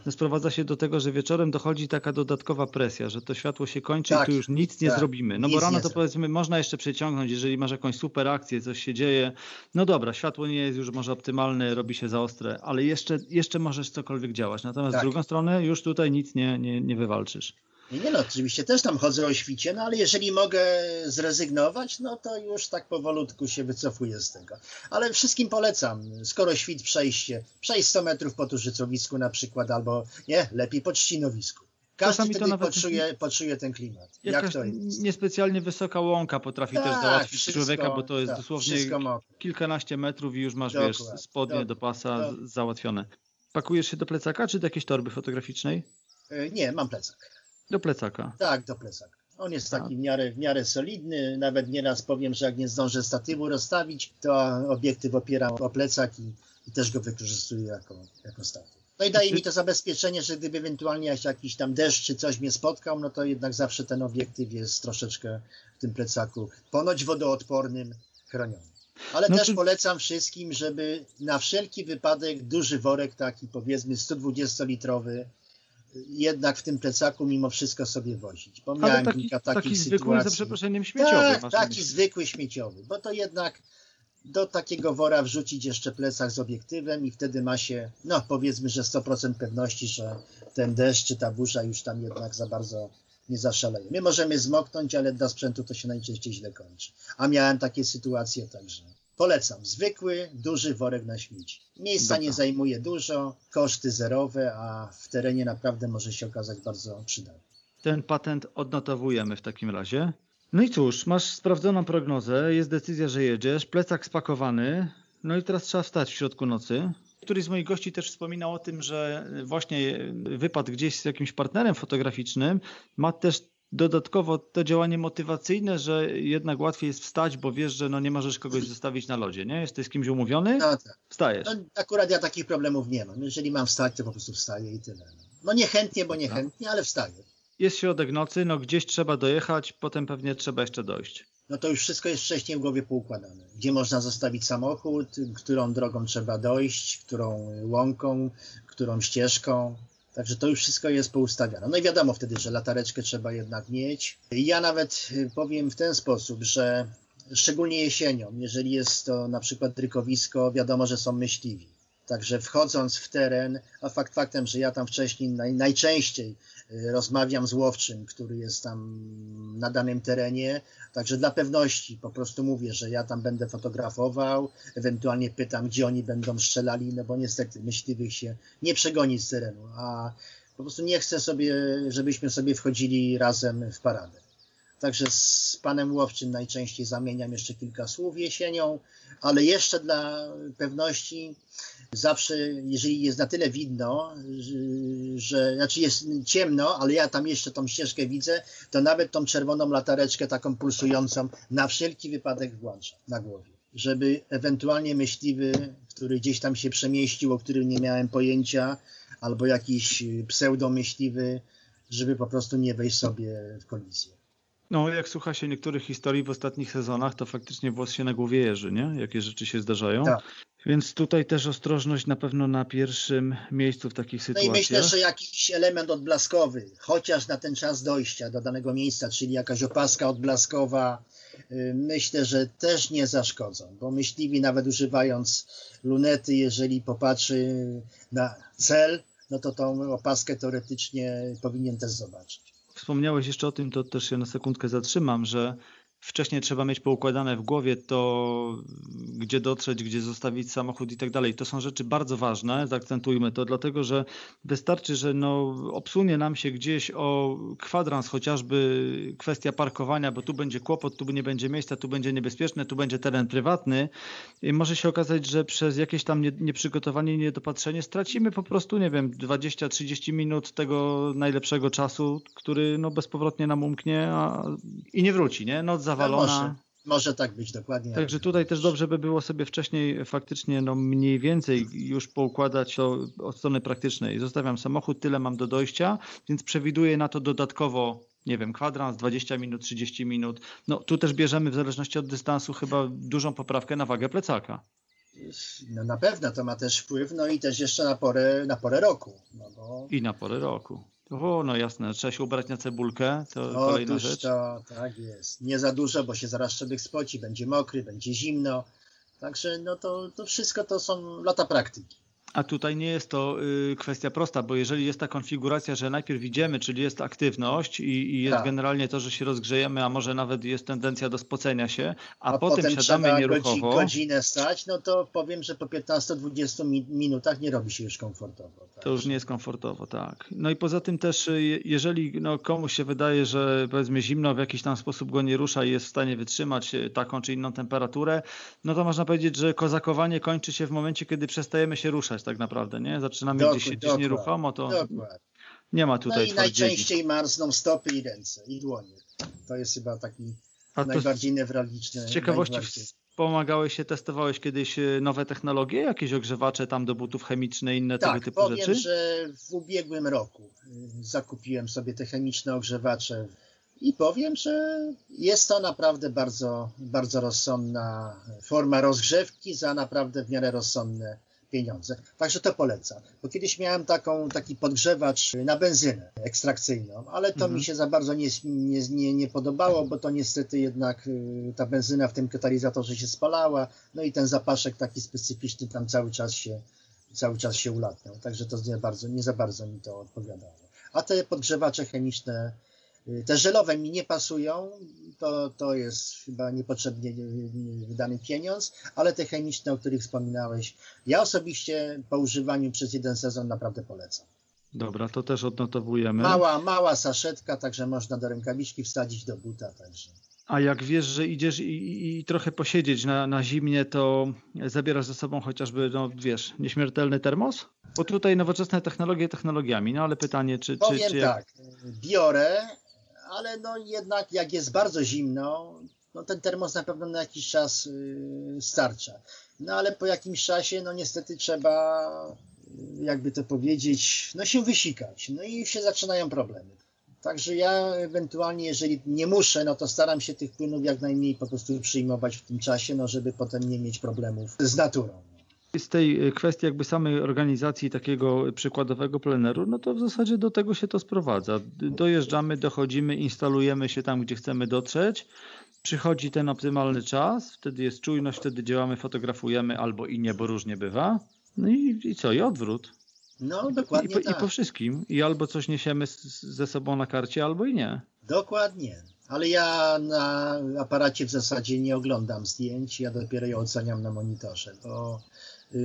sprowadza się do tego, że wieczorem dochodzi taka dodatkowa presja, że to światło się kończy Tak, i tu już nic nie tak, zrobimy. No bo rano to powiedzmy można jeszcze przeciągnąć, jeżeli masz jakąś super akcję, coś się dzieje. No dobra, światło nie jest już może optymalne, robi się za ostre, ale jeszcze, jeszcze możesz cokolwiek działać. Natomiast Tak. z drugą stronę już tutaj nic nie, nie, nie wywalczysz. Nie, no, oczywiście też tam chodzę o świcie, no ale jeżeli mogę zrezygnować, no to już tak powolutku się wycofuję z tego. Ale wszystkim polecam, skoro świt przejście, przejść 100 metrów po tużycowisku na przykład, albo nie, lepiej po trzcinowisku. Każdy Czasami to wtedy nawet- poczuje, poczuje ten klimat. Jak to jest? niespecjalnie wysoka łąka potrafi też Tak, załatwić wszystko, człowieka, bo to jest tak, dosłownie kilkanaście metrów i już masz, Dokładnie, wiesz, spodnie do pasa dokładnie. załatwione. Pakujesz się do plecaka, czy do jakiejś torby fotograficznej? E, Nie, mam plecak. Do plecaka. Tak, do plecaka. On jest Tak. taki w miarę, w miarę solidny. Nawet nieraz powiem, że jak nie zdążę statywu rozstawić, to obiektyw opieram o plecak i, i też go wykorzystuję jako, jako statyw. No i daje mi to zabezpieczenie, że gdyby ewentualnie jakiś tam deszcz czy coś mnie spotkał, no to jednak zawsze ten obiektyw jest troszeczkę w tym plecaku ponoć wodoodpornym chroniony. Ale No też to- polecam wszystkim, żeby na wszelki wypadek duży worek taki powiedzmy 120-litrowy jednak w tym plecaku mimo wszystko sobie wozić. Bo miałem taki, kilka taki takich zwykły, za sytuacji. przeproszeniem, śmieciowy. Tak, taki myśli. zwykły śmieciowy, bo to jednak do takiego wora wrzucić jeszcze plecak z obiektywem i wtedy ma się, no powiedzmy, że 100% pewności, że ten deszcz czy ta burza już tam jednak za bardzo nie zaszaleje. My możemy zmoknąć, ale dla sprzętu to się najczęściej źle kończy. A miałem takie sytuacje, także polecam. Zwykły, duży worek na śmieci. Miejsca Dobra. nie zajmuje dużo, koszty zerowe, a w terenie naprawdę może się okazać bardzo przydatny. Ten patent odnotowujemy w takim razie. No i cóż, masz sprawdzoną prognozę, jest decyzja, że jedziesz, plecak spakowany, no i teraz trzeba wstać w środku nocy. Któryś z moich gości też wspominał o tym, że właśnie wypad gdzieś z jakimś partnerem fotograficznym ma też dodatkowo to działanie motywacyjne, że jednak łatwiej jest wstać, bo wiesz, że no nie możesz kogoś zostawić na lodzie, nie? Jesteś z kimś umówiony, No tak. wstajesz. No, akurat ja takich problemów nie mam. Jeżeli mam wstać, to po prostu wstaję i tyle. No niechętnie, bo niechętnie, ale wstaję. jest środek nocy, no gdzieś trzeba dojechać, potem pewnie trzeba jeszcze dojść. No to już wszystko jest wcześniej w głowie poukładane. Gdzie można zostawić samochód, którą drogą trzeba dojść, którą łąką, którą ścieżką. Także to już wszystko jest poustawiane. No i wiadomo wtedy, że latareczkę trzeba jednak mieć. Ja nawet powiem w ten sposób, że szczególnie jesienią, jeżeli jest to na przykład rykowisko, wiadomo, że są myśliwi. Także wchodząc w teren, a fakt faktem, że ja tam wcześniej naj, najczęściej y, rozmawiam z łowczym, który jest tam na danym terenie, także dla pewności po prostu mówię, że ja tam będę fotografował, ewentualnie pytam, gdzie oni będą strzelali, no bo niestety myśliwych się nie przegoni z terenu, a po prostu nie chcę sobie, żebyśmy sobie wchodzili razem w paradę. Także z panem łowczym najczęściej zamieniam jeszcze kilka słów jesienią, ale jeszcze dla pewności zawsze, jeżeli jest na tyle widno, że, znaczy jest ciemno, ale ja tam jeszcze tą ścieżkę widzę, to nawet tą czerwoną latareczkę taką pulsującą na wszelki wypadek włączam na głowie. Żeby ewentualnie myśliwy, który gdzieś tam się przemieścił, o którym nie miałem pojęcia, albo jakiś pseudomyśliwy, żeby po prostu nie wejść sobie w kolizję. No, jak słucha się niektórych historii w ostatnich sezonach, to faktycznie włos się na głowie jeży, nie? Jakie rzeczy się zdarzają. Tak. Więc tutaj też ostrożność na pewno na pierwszym miejscu w takich sytuacjach. No i myślę, że jakiś element odblaskowy, chociaż na ten czas dojścia do danego miejsca, czyli jakaś opaska odblaskowa, y, myślę, że też nie zaszkodzą, bo myśliwi nawet używając lunety, jeżeli popatrzy na cel, no to tą opaskę teoretycznie powinien też zobaczyć wspomniałeś jeszcze o tym, to też się na sekundkę zatrzymam, że wcześniej trzeba mieć poukładane w głowie to, gdzie dotrzeć, gdzie zostawić samochód i tak dalej. To są rzeczy bardzo ważne, zaakcentujmy to, dlatego że wystarczy, że no, obsunie nam się gdzieś o kwadrans chociażby kwestia parkowania, bo tu będzie kłopot, tu nie będzie miejsca, tu będzie niebezpieczne, tu będzie teren prywatny i może się okazać, że przez jakieś tam nieprzygotowanie niedopatrzenie stracimy po prostu, nie wiem, 20-30 minut tego najlepszego czasu, który no, bezpowrotnie nam umknie a... i nie wróci, nie? Noc zawalona. Może, może tak być, dokładnie. Także tutaj też dobrze by było sobie wcześniej faktycznie no mniej więcej już poukładać to od strony praktycznej. Zostawiam samochód, tyle mam do dojścia, więc przewiduję na to dodatkowo nie wiem, kwadrans, 20 minut, 30 minut. No tu też bierzemy w zależności od dystansu chyba dużą poprawkę na wagę plecaka. No na pewno to ma też wpływ, no i też jeszcze na porę, na porę roku. No bo... I na porę roku. O, no jasne, trzeba się ubrać na cebulkę, to o, kolejna rzecz. To, tak jest. Nie za dużo, bo się zaraz człowiek spoci, będzie mokry, będzie zimno. Także no to, to wszystko to są lata praktyki. A tutaj nie jest to y, kwestia prosta, bo jeżeli jest ta konfiguracja, że najpierw idziemy, czyli jest aktywność i, i jest tak. generalnie to, że się rozgrzejemy, a może nawet jest tendencja do spocenia się, a, a potem, potem siadamy nieruchowo. godzinę stać, no to powiem, że po 15-20 minutach nie robi się już komfortowo. Tak? To już nie jest komfortowo, tak. No i poza tym też, y, jeżeli no, komuś się wydaje, że powiedzmy zimno w jakiś tam sposób go nie rusza i jest w stanie wytrzymać y, taką czy inną temperaturę, no to można powiedzieć, że kozakowanie kończy się w momencie, kiedy przestajemy się ruszać tak naprawdę, nie? Zaczynamy Dokład, gdzieś siedzieć nieruchomo, to Dokład. nie ma tutaj No i najczęściej marzną stopy i ręce i dłonie. To jest chyba taki A najbardziej newralgiczny. Z ciekawości pomagałeś się, testowałeś kiedyś e, nowe technologie, jakieś ogrzewacze tam do butów chemiczne, inne tak, tego typu powiem, rzeczy? że w ubiegłym roku y, zakupiłem sobie te chemiczne ogrzewacze i powiem, że jest to naprawdę bardzo, bardzo rozsądna forma rozgrzewki za naprawdę w miarę rozsądne pieniądze. Także to polecam. Bo kiedyś miałem taką, taki podgrzewacz na benzynę ekstrakcyjną, ale to mhm. mi się za bardzo nie, nie, nie, nie podobało, bo to niestety jednak y, ta benzyna w tym katalizatorze się spalała, no i ten zapaszek taki specyficzny tam cały czas się, cały czas się ulatniał. Także to nie, bardzo, nie za bardzo mi to odpowiadało. A te podgrzewacze chemiczne te żelowe mi nie pasują, to, to jest chyba niepotrzebnie wydany pieniądz, ale te chemiczne, o których wspominałeś, ja osobiście po używaniu przez jeden sezon naprawdę polecam. Dobra, to też odnotowujemy. Mała, mała saszetka, także można do rękawiczki wsadzić do buta, także. A jak wiesz, że idziesz i, i, trochę posiedzieć na, na zimnie, to zabierasz ze sobą chociażby, no wiesz, nieśmiertelny termos? Bo tutaj nowoczesne technologie technologiami, no ale pytanie, czy... Powiem czy, czy tak, biorę, ale no jednak jak jest bardzo zimno, no ten termos na pewno na jakiś czas yy, starcza. No ale po jakimś czasie, no niestety trzeba, jakby to powiedzieć, no się wysikać. No i się zaczynają problemy. Także ja ewentualnie, jeżeli nie muszę, no to staram się tych płynów jak najmniej po prostu przyjmować w tym czasie, no żeby potem nie mieć problemów z naturą. Z tej kwestii jakby samej organizacji takiego przykładowego pleneru, no to w zasadzie do tego się to sprowadza. Dojeżdżamy, dochodzimy, instalujemy się tam, gdzie chcemy dotrzeć. Przychodzi ten optymalny czas, wtedy jest czujność, wtedy działamy, fotografujemy albo i nie, bo różnie bywa. No i, i co? I odwrót. No, dokładnie I po, tak. I po wszystkim. I albo coś niesiemy z, ze sobą na karcie, albo i nie. Dokładnie. Ale ja na aparacie w zasadzie nie oglądam zdjęć, ja dopiero je oceniam na monitorze, bo y,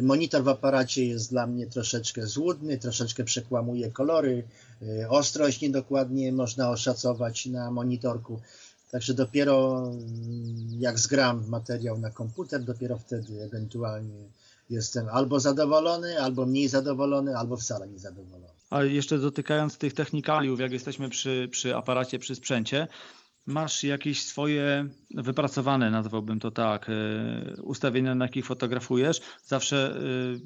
monitor w aparacie jest dla mnie troszeczkę złudny, troszeczkę przekłamuje kolory, y, ostrość niedokładnie można oszacować na monitorku. Także dopiero y, jak zgram materiał na komputer, dopiero wtedy ewentualnie jestem albo zadowolony, albo mniej zadowolony, albo wcale nie zadowolony. A jeszcze dotykając tych technikaliów, jak jesteśmy przy, przy aparacie, przy sprzęcie, masz jakieś swoje wypracowane, nazwałbym to tak, y, ustawienia, na jakich fotografujesz? Zawsze y,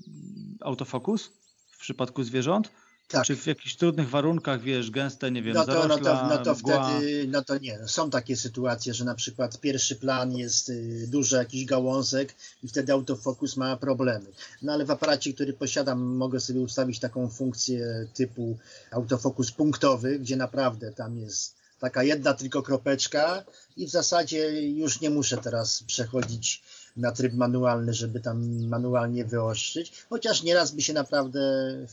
autofokus w przypadku zwierząt? Tak. Czy w jakichś trudnych warunkach, wiesz, gęste, nie wiem, no to, no zarośla, to, no to wtedy, no to nie, no są takie sytuacje, że na przykład pierwszy plan jest y, duży jakiś gałązek i wtedy autofokus ma problemy. No ale w aparacie, który posiadam, mogę sobie ustawić taką funkcję typu autofokus punktowy, gdzie naprawdę tam jest taka jedna tylko kropeczka i w zasadzie już nie muszę teraz przechodzić na tryb manualny, żeby tam manualnie wyostrzyć, chociaż nieraz by się naprawdę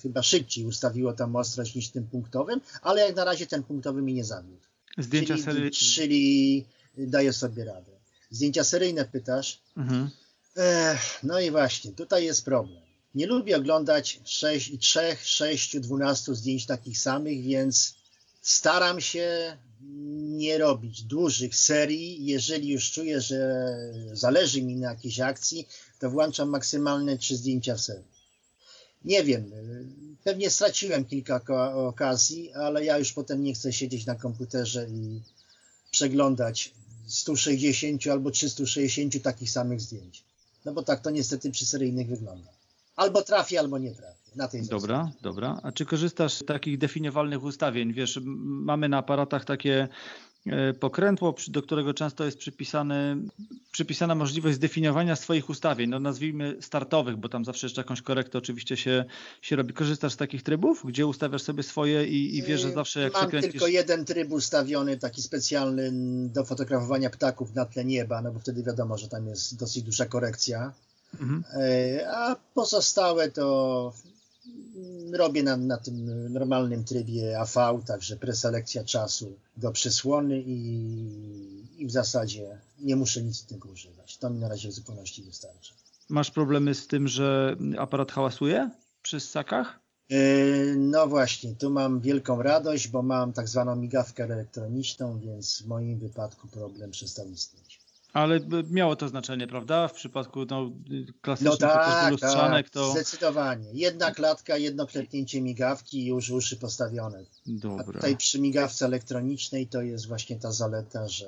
chyba szybciej ustawiło tam ostrość niż tym punktowym, ale jak na razie ten punktowy mi nie zawiódł. Zdjęcia czyli, serii... czyli daję sobie radę. Zdjęcia seryjne pytasz? Mhm. Ech, no i właśnie, tutaj jest problem. Nie lubię oglądać 6, 3, 6, 12 zdjęć takich samych, więc staram się nie robić dużych serii. Jeżeli już czuję, że zależy mi na jakiejś akcji, to włączam maksymalne trzy zdjęcia w serii. Nie wiem, pewnie straciłem kilka okazji, ale ja już potem nie chcę siedzieć na komputerze i przeglądać 160 albo 360 takich samych zdjęć. No bo tak to niestety przy seryjnych wygląda. Albo trafi, albo nie trafi. Na tej Dobra, zasadzie. dobra. A czy korzystasz z takich definiowalnych ustawień? Wiesz, mamy na aparatach takie e, pokrętło, do którego często jest przypisany, przypisana możliwość zdefiniowania swoich ustawień, no nazwijmy startowych, bo tam zawsze jeszcze jakąś korektę oczywiście się, się robi. Korzystasz z takich trybów, gdzie ustawiasz sobie swoje i, i wiesz, że zawsze jak Mam przekręcisz... tylko jeden tryb ustawiony, taki specjalny do fotografowania ptaków na tle nieba, no bo wtedy wiadomo, że tam jest dosyć duża korekcja. Mhm. E, A pozostałe to robię na, na tym normalnym trybie AV, także preselekcja czasu do przysłony i, i w zasadzie nie muszę nic z tego używać. To mi na razie w zupełności wystarczy. Masz problemy z tym, że aparat hałasuje przy ssakach? E, No właśnie, tu mam wielką radość, bo mam tak zwaną migawkę elektroniczną, więc w moim wypadku problem przestał istnieć. Ale miało to znaczenie, prawda? W przypadku no, klasycznych No tak, lustrzanek tak, to... zdecydowanie. Jedna klatka, jedno klepnięcie migawki i już uszy postawione. A Dobra. tutaj przy migawce elektronicznej to jest właśnie ta zaleta, że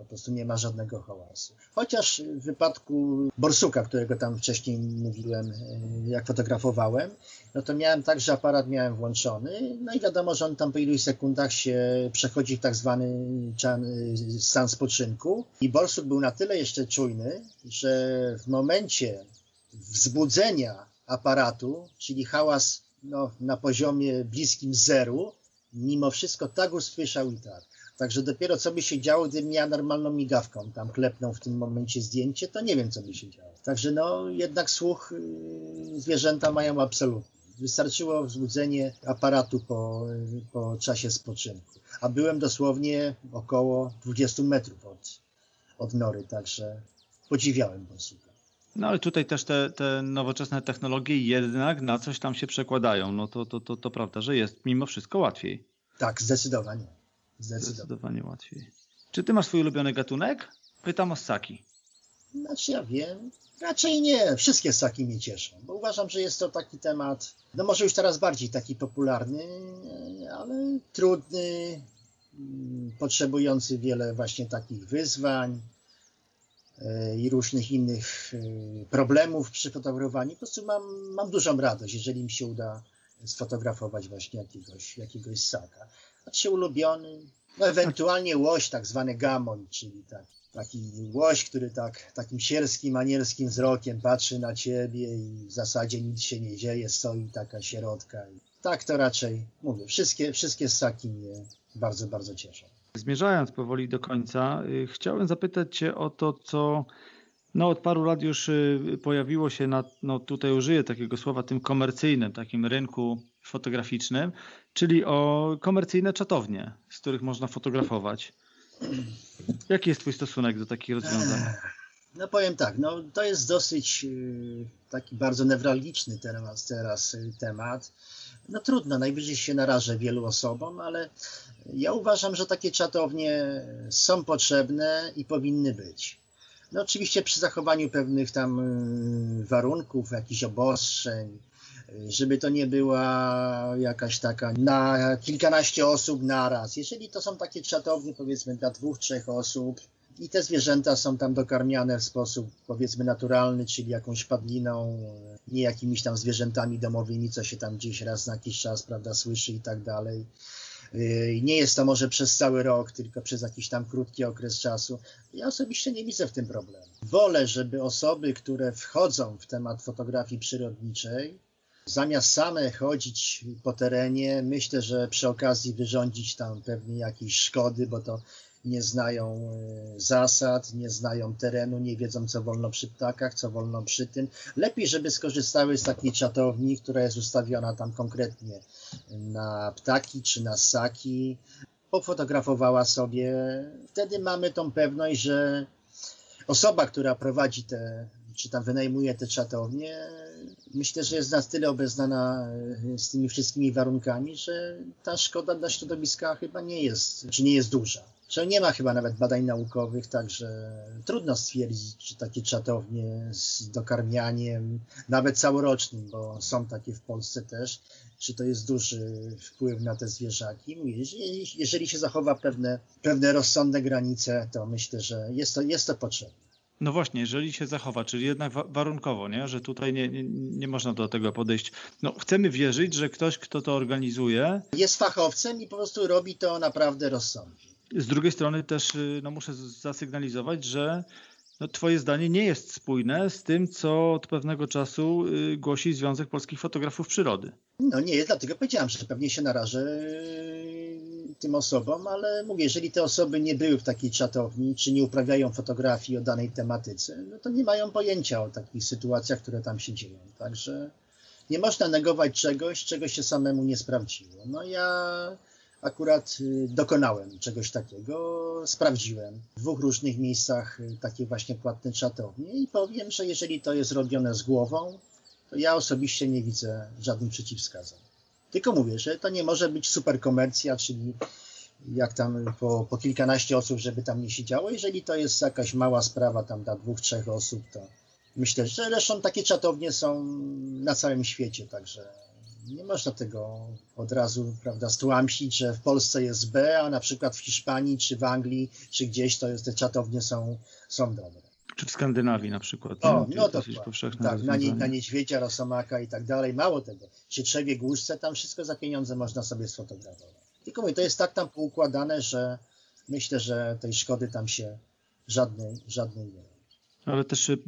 po prostu nie ma żadnego hałasu. Chociaż w wypadku borsuka, którego tam wcześniej mówiłem, e, jak fotografowałem, no to miałem tak, że aparat miałem włączony, no i wiadomo, że on tam po iluś sekundach się przechodzi w tak zwany czan- stan spoczynku i borsuk był na tyle jeszcze czujny, że w momencie wzbudzenia aparatu, czyli hałas no, na poziomie bliskim zeru, mimo wszystko tak usłyszał i tak. Także dopiero co by się działo, gdybym miał normalną migawką, tam klepnął w tym momencie zdjęcie, to nie wiem, co by się działo. Także no, jednak słuch yy, zwierzęta mają absolutnie. Wystarczyło wzbudzenie aparatu po, yy, po czasie spoczynku. A byłem dosłownie około 20 metrów od, od nory, także podziwiałem borsuka. No ale tutaj też te, te nowoczesne technologie jednak na coś tam się przekładają. No to, to, to, to prawda, że jest mimo wszystko łatwiej. Tak, zdecydowanie. Zdecydowanie. Zdecydowanie łatwiej. Czy ty masz swój ulubiony gatunek? Pytam o ssaki. Znaczy ja wiem, raczej nie. Wszystkie ssaki mnie cieszą, bo uważam, że jest to taki temat, no może już teraz bardziej taki popularny, ale trudny, mm, potrzebujący wiele właśnie takich wyzwań e, i różnych innych e, problemów przy fotografowaniu. Po prostu mam, mam dużą radość, jeżeli mi się uda sfotografować właśnie jakiegoś, jakiegoś ssaka. Znaczy ulubiony, no ewentualnie łoś, tak zwany gamon, czyli tak, taki łoś, który tak takim sierskim, anielskim wzrokiem patrzy na ciebie i w zasadzie nic się nie dzieje, stoi taka sierotka. I tak to raczej, mówię, wszystkie, wszystkie ssaki mnie bardzo, bardzo cieszą. Zmierzając powoli do końca, y, chciałem zapytać Cię o to, co no, od paru lat już y, pojawiło się, na, no, tutaj użyję takiego słowa, tym komercyjnym, takim rynku fotograficznym, czyli o komercyjne czatownie, z których można fotografować. Jaki jest Twój stosunek do takich rozwiązań? No powiem tak, no to jest dosyć y, taki bardzo newralgiczny teraz, teraz y, temat. No trudno, najwyżej się narażę wielu osobom, ale ja uważam, że takie czatownie są potrzebne i powinny być. No oczywiście przy zachowaniu pewnych tam y, warunków, jakichś obostrzeń, żeby to nie była jakaś taka na kilkanaście osób naraz. Jeżeli to są takie czatownie powiedzmy dla dwóch, trzech osób, i te zwierzęta są tam dokarmiane w sposób powiedzmy naturalny, czyli jakąś padliną, nie jakimiś tam zwierzętami domowymi, co się tam gdzieś raz na jakiś czas, prawda, słyszy i tak dalej. Yy, nie jest to może przez cały rok, tylko przez jakiś tam krótki okres czasu. Ja osobiście nie widzę w tym problemu. Wolę, żeby osoby, które wchodzą w temat fotografii przyrodniczej, zamiast same chodzić po terenie, myślę, że przy okazji wyrządzić tam pewnie jakieś szkody, bo to nie znają e, zasad, nie znają terenu, nie wiedzą, co wolno przy ptakach, co wolno przy tym. Lepiej, żeby skorzystały z takiej czatowni, która jest ustawiona tam konkretnie na ptaki czy na ssaki, pofotografowała sobie. Wtedy mamy tą pewność, że osoba, która prowadzi te, czy tam wynajmuje te czatownie, myślę, że jest na tyle obeznana e, z tymi wszystkimi warunkami, że ta szkoda dla środowiska chyba nie jest, czy nie jest duża że nie ma chyba nawet badań naukowych, także trudno stwierdzić, czy takie czatownie z dokarmianiem, nawet całorocznym, bo są takie w Polsce też, czy to jest duży wpływ na te zwierzaki. Jeżeli, jeżeli się zachowa pewne, pewne rozsądne granice, to myślę, że jest to, jest to potrzebne. No właśnie, jeżeli się zachowa, czyli jednak warunkowo, nie? że tutaj nie, nie, nie można do tego podejść. No, chcemy wierzyć, że ktoś, kto to organizuje. Jest fachowcem i po prostu robi to naprawdę rozsądnie. Z drugiej strony też y, no, muszę zasygnalizować, że no, Twoje zdanie nie jest spójne z tym, co od pewnego czasu y, głosi Związek Polskich Fotografów Przyrody. No nie, dlatego powiedziałem, że pewnie się narażę y, tym osobom, ale mówię, jeżeli te osoby nie były w takiej czatowni, czy nie uprawiają fotografii o danej tematyce, no to nie mają pojęcia o takich sytuacjach, które tam się dzieją. Także nie można negować czegoś, czego się samemu nie sprawdziło. No ja akurat y, dokonałem czegoś takiego, sprawdziłem w dwóch różnych miejscach y, takie właśnie płatne czatownie i powiem, że jeżeli to jest robione z głową, to ja osobiście nie widzę żadnych przeciwwskazań. Tylko mówię, że to nie może być super komercja, czyli jak tam po, po kilkanaście osób, żeby tam nie siedziało. Jeżeli to jest jakaś mała sprawa tam dla dwóch, trzech osób, to myślę, że zresztą takie czatownie są na całym świecie, także nie można tego od razu prawda, stłamsić, że w Polsce jest B, a na przykład w Hiszpanii, czy w Anglii, czy gdzieś to jest, te czatownie są, są dobre. Czy w Skandynawii na przykład. O, no to tak, na, nie, na niedźwiedzia, rosomaka i tak dalej. Mało tego, trzewie głuszce, tam wszystko za pieniądze można sobie sfotografować. Tylko mówię, to jest tak tam poukładane, że myślę, że tej szkody tam się żadnej, żadnej nie ale też y,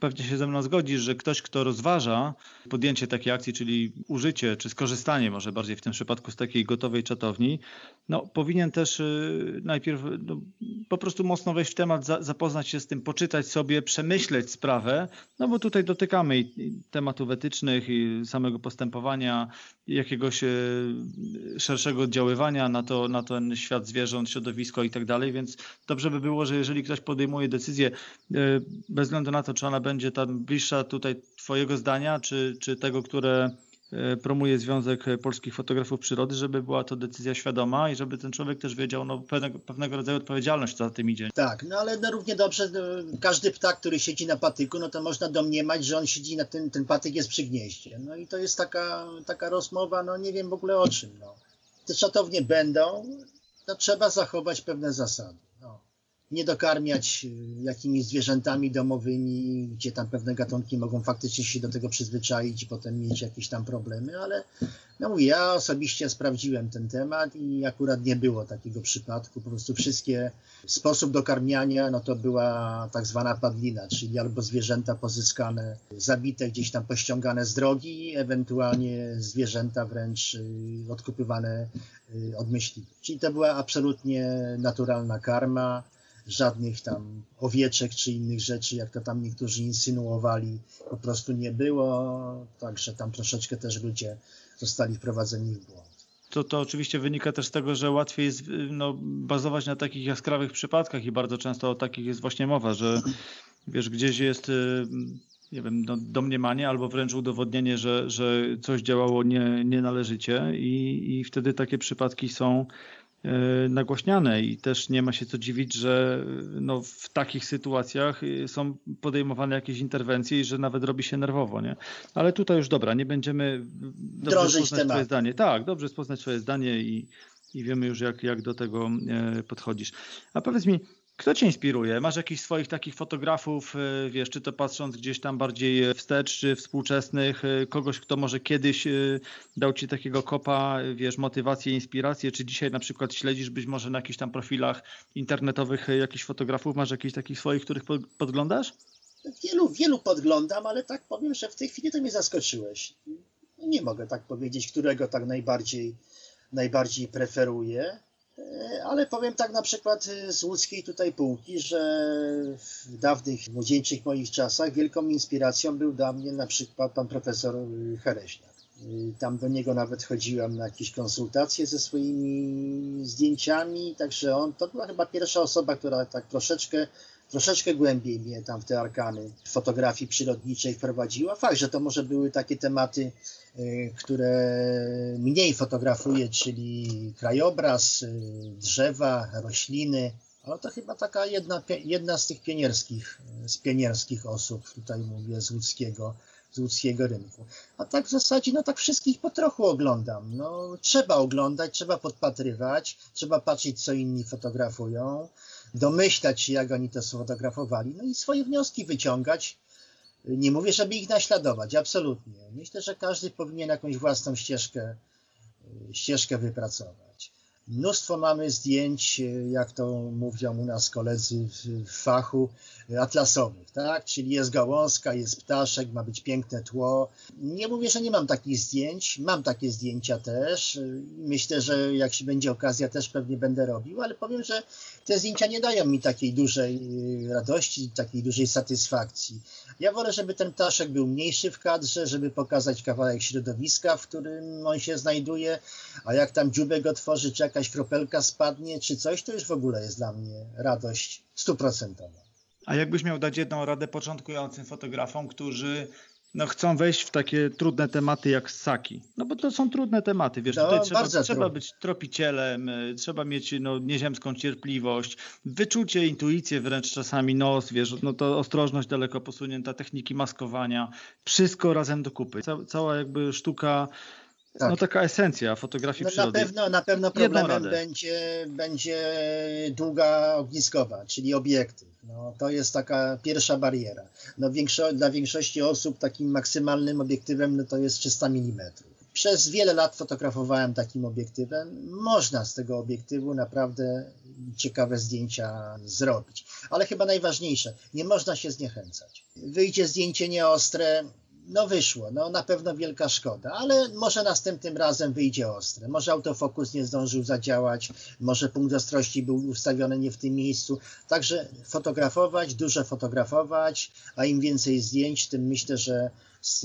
pewnie się ze mną zgodzisz, że ktoś, kto rozważa podjęcie takiej akcji, czyli użycie czy skorzystanie może bardziej w tym przypadku z takiej gotowej czatowni, no, powinien też y, najpierw no, po prostu mocno wejść w temat, zapoznać się z tym, poczytać sobie, przemyśleć sprawę, no bo tutaj dotykamy i tematów etycznych i samego postępowania, jakiegoś y, szerszego oddziaływania na, to, na ten świat zwierząt, środowisko i tak dalej, więc dobrze by było, że jeżeli ktoś podejmuje decyzję Y, bez względu na to, czy ona będzie tam bliższa tutaj Twojego zdania, czy, czy tego, które promuje Związek Polskich Fotografów Przyrody, żeby była to decyzja świadoma i żeby ten człowiek też wiedział no, pewnego, pewnego rodzaju odpowiedzialność za tym idzie. Tak, no ale no, równie dobrze no, każdy ptak, który siedzi na patyku, no to można domniemać, że on siedzi na tym, ten patyk jest przy gnieździe. No i to jest taka, taka rozmowa, no nie wiem w ogóle o czym. No. Te szatownie będą, to trzeba zachować pewne zasady. Nie dokarmiać y, jakimiś zwierzętami domowymi, gdzie tam pewne gatunki mogą faktycznie się do tego przyzwyczaić i potem mieć jakieś tam problemy, ale no mówię, ja osobiście sprawdziłem ten temat i akurat nie było takiego przypadku. Po prostu wszystkie sposób dokarmiania, no to była tak zwana padlina, czyli albo zwierzęta pozyskane, zabite gdzieś tam pościągane z drogi, ewentualnie zwierzęta wręcz y, odkupywane y, od myśliwych. Czyli to była absolutnie naturalna karma żadnych tam owieczek czy innych rzeczy, jak to tam niektórzy insynuowali, po prostu nie było, także tam troszeczkę też ludzie zostali wprowadzeni w błąd. To, to oczywiście wynika też z tego, że łatwiej jest no, bazować na takich jaskrawych przypadkach i bardzo często o takich jest właśnie mowa, że wiesz, gdzieś jest y, nie wiem, no, domniemanie albo wręcz udowodnienie, że, że coś działało nie, nienależycie i, i wtedy takie przypadki są E, nagłaśniane i też nie ma się co dziwić, że no, w takich sytuacjach e, są podejmowane jakieś interwencje i że nawet robi się nerwowo, nie? Ale tutaj już dobra, nie będziemy dobrze poznać temat. zdanie. Tak, dobrze poznać swoje zdanie i, i wiemy już jak, jak do tego e, podchodzisz. A powiedz mi, kto cię inspiruje? Masz jakichś swoich takich fotografów, e, wiesz, czy to patrząc gdzieś tam bardziej wstecz, czy współczesnych, e, kogoś, kto może kiedyś e, dał ci takiego kopa, wiesz, motywację, inspirację, czy dzisiaj na przykład śledzisz być może na jakichś tam profilach internetowych jakichś fotografów, masz jakichś takich swoich, których podglądasz? Wielu, wielu podglądam, ale tak powiem, że w tej chwili to mnie zaskoczyłeś. Nie mogę tak powiedzieć, którego tak najbardziej, najbardziej preferuję. E, ale powiem tak na przykład e, z łódzkiej tutaj półki, że w dawnych, młodzieńczych moich czasach wielką inspiracją był dla mnie na przykład pan profesor e, Hereśniak. Tam do niego nawet chodziłem na jakieś konsultacje ze swoimi zdjęciami, także on to była chyba pierwsza osoba, która tak troszeczkę, troszeczkę głębiej mnie tam w te arkany fotografii przyrodniczej wprowadziła. Fakt, że to może były takie tematy Y, które mniej fotografuje, czyli krajobraz, y, drzewa, rośliny, ale to chyba taka jedna, jedna z tych pionierskich, z pionierskich osób, tutaj mówię z łódzkiego, z łódzkiego rynku. A tak w zasadzie, no tak wszystkich po trochu oglądam. No, trzeba oglądać, trzeba podpatrywać, trzeba patrzeć, co inni fotografują, domyślać się, jak oni to sfotografowali, no i swoje wnioski wyciągać, nie mówię, żeby ich naśladować, absolutnie. Myślę, że każdy powinien jakąś własną ścieżkę, ścieżkę wypracować. Mnóstwo mamy zdjęć, jak to mówią u nas koledzy w fachu, atlasowych, tak? Czyli jest gałązka, jest ptaszek, ma być piękne tło. Nie mówię, że nie mam takich zdjęć, mam takie zdjęcia też. Myślę, że jak się będzie okazja, też pewnie będę robił, ale powiem, że te zdjęcia nie dają mi takiej dużej radości, takiej dużej satysfakcji. Ja wolę, żeby ten ptaszek był mniejszy w kadrze, żeby pokazać kawałek środowiska, w którym on się znajduje, a jak tam dziubek otworzy, czy jakaś kropelka spadnie, czy coś, to już w ogóle jest dla mnie radość stuprocentowa. A jakbyś miał dać jedną radę początkującym fotografom, którzy no, chcą wejść w takie trudne tematy jak ssaki. No bo to są trudne tematy, wiesz, no, tutaj trzeba, trzeba być tropicielem, y, trzeba mieć no, nieziemską cierpliwość, wyczucie, intuicję wręcz czasami nos, wiesz, no to ostrożność daleko posunięta, techniki maskowania, wszystko razem do kupy. Ca cała jakby sztuka tak. No taka esencja fotografii no, przyrody. Na pewno, na pewno problemem będzie, będzie długa ogniskowa, czyli obiektyw. No, to jest taka pierwsza bariera. No, większo dla większości osób takim maksymalnym obiektywem no, to jest 300 mm. Przez wiele lat fotografowałem takim obiektywem. Można z tego obiektywu naprawdę ciekawe zdjęcia zrobić. Ale chyba najważniejsze, nie można się zniechęcać. Wyjdzie zdjęcie nieostre, no wyszło, no na pewno wielka szkoda, ale może następnym razem wyjdzie ostre. Może autofokus nie zdążył zadziałać, może punkt ostrości był ustawiony nie w tym miejscu. Także fotografować, dużo fotografować, a im więcej zdjęć, tym myślę, że z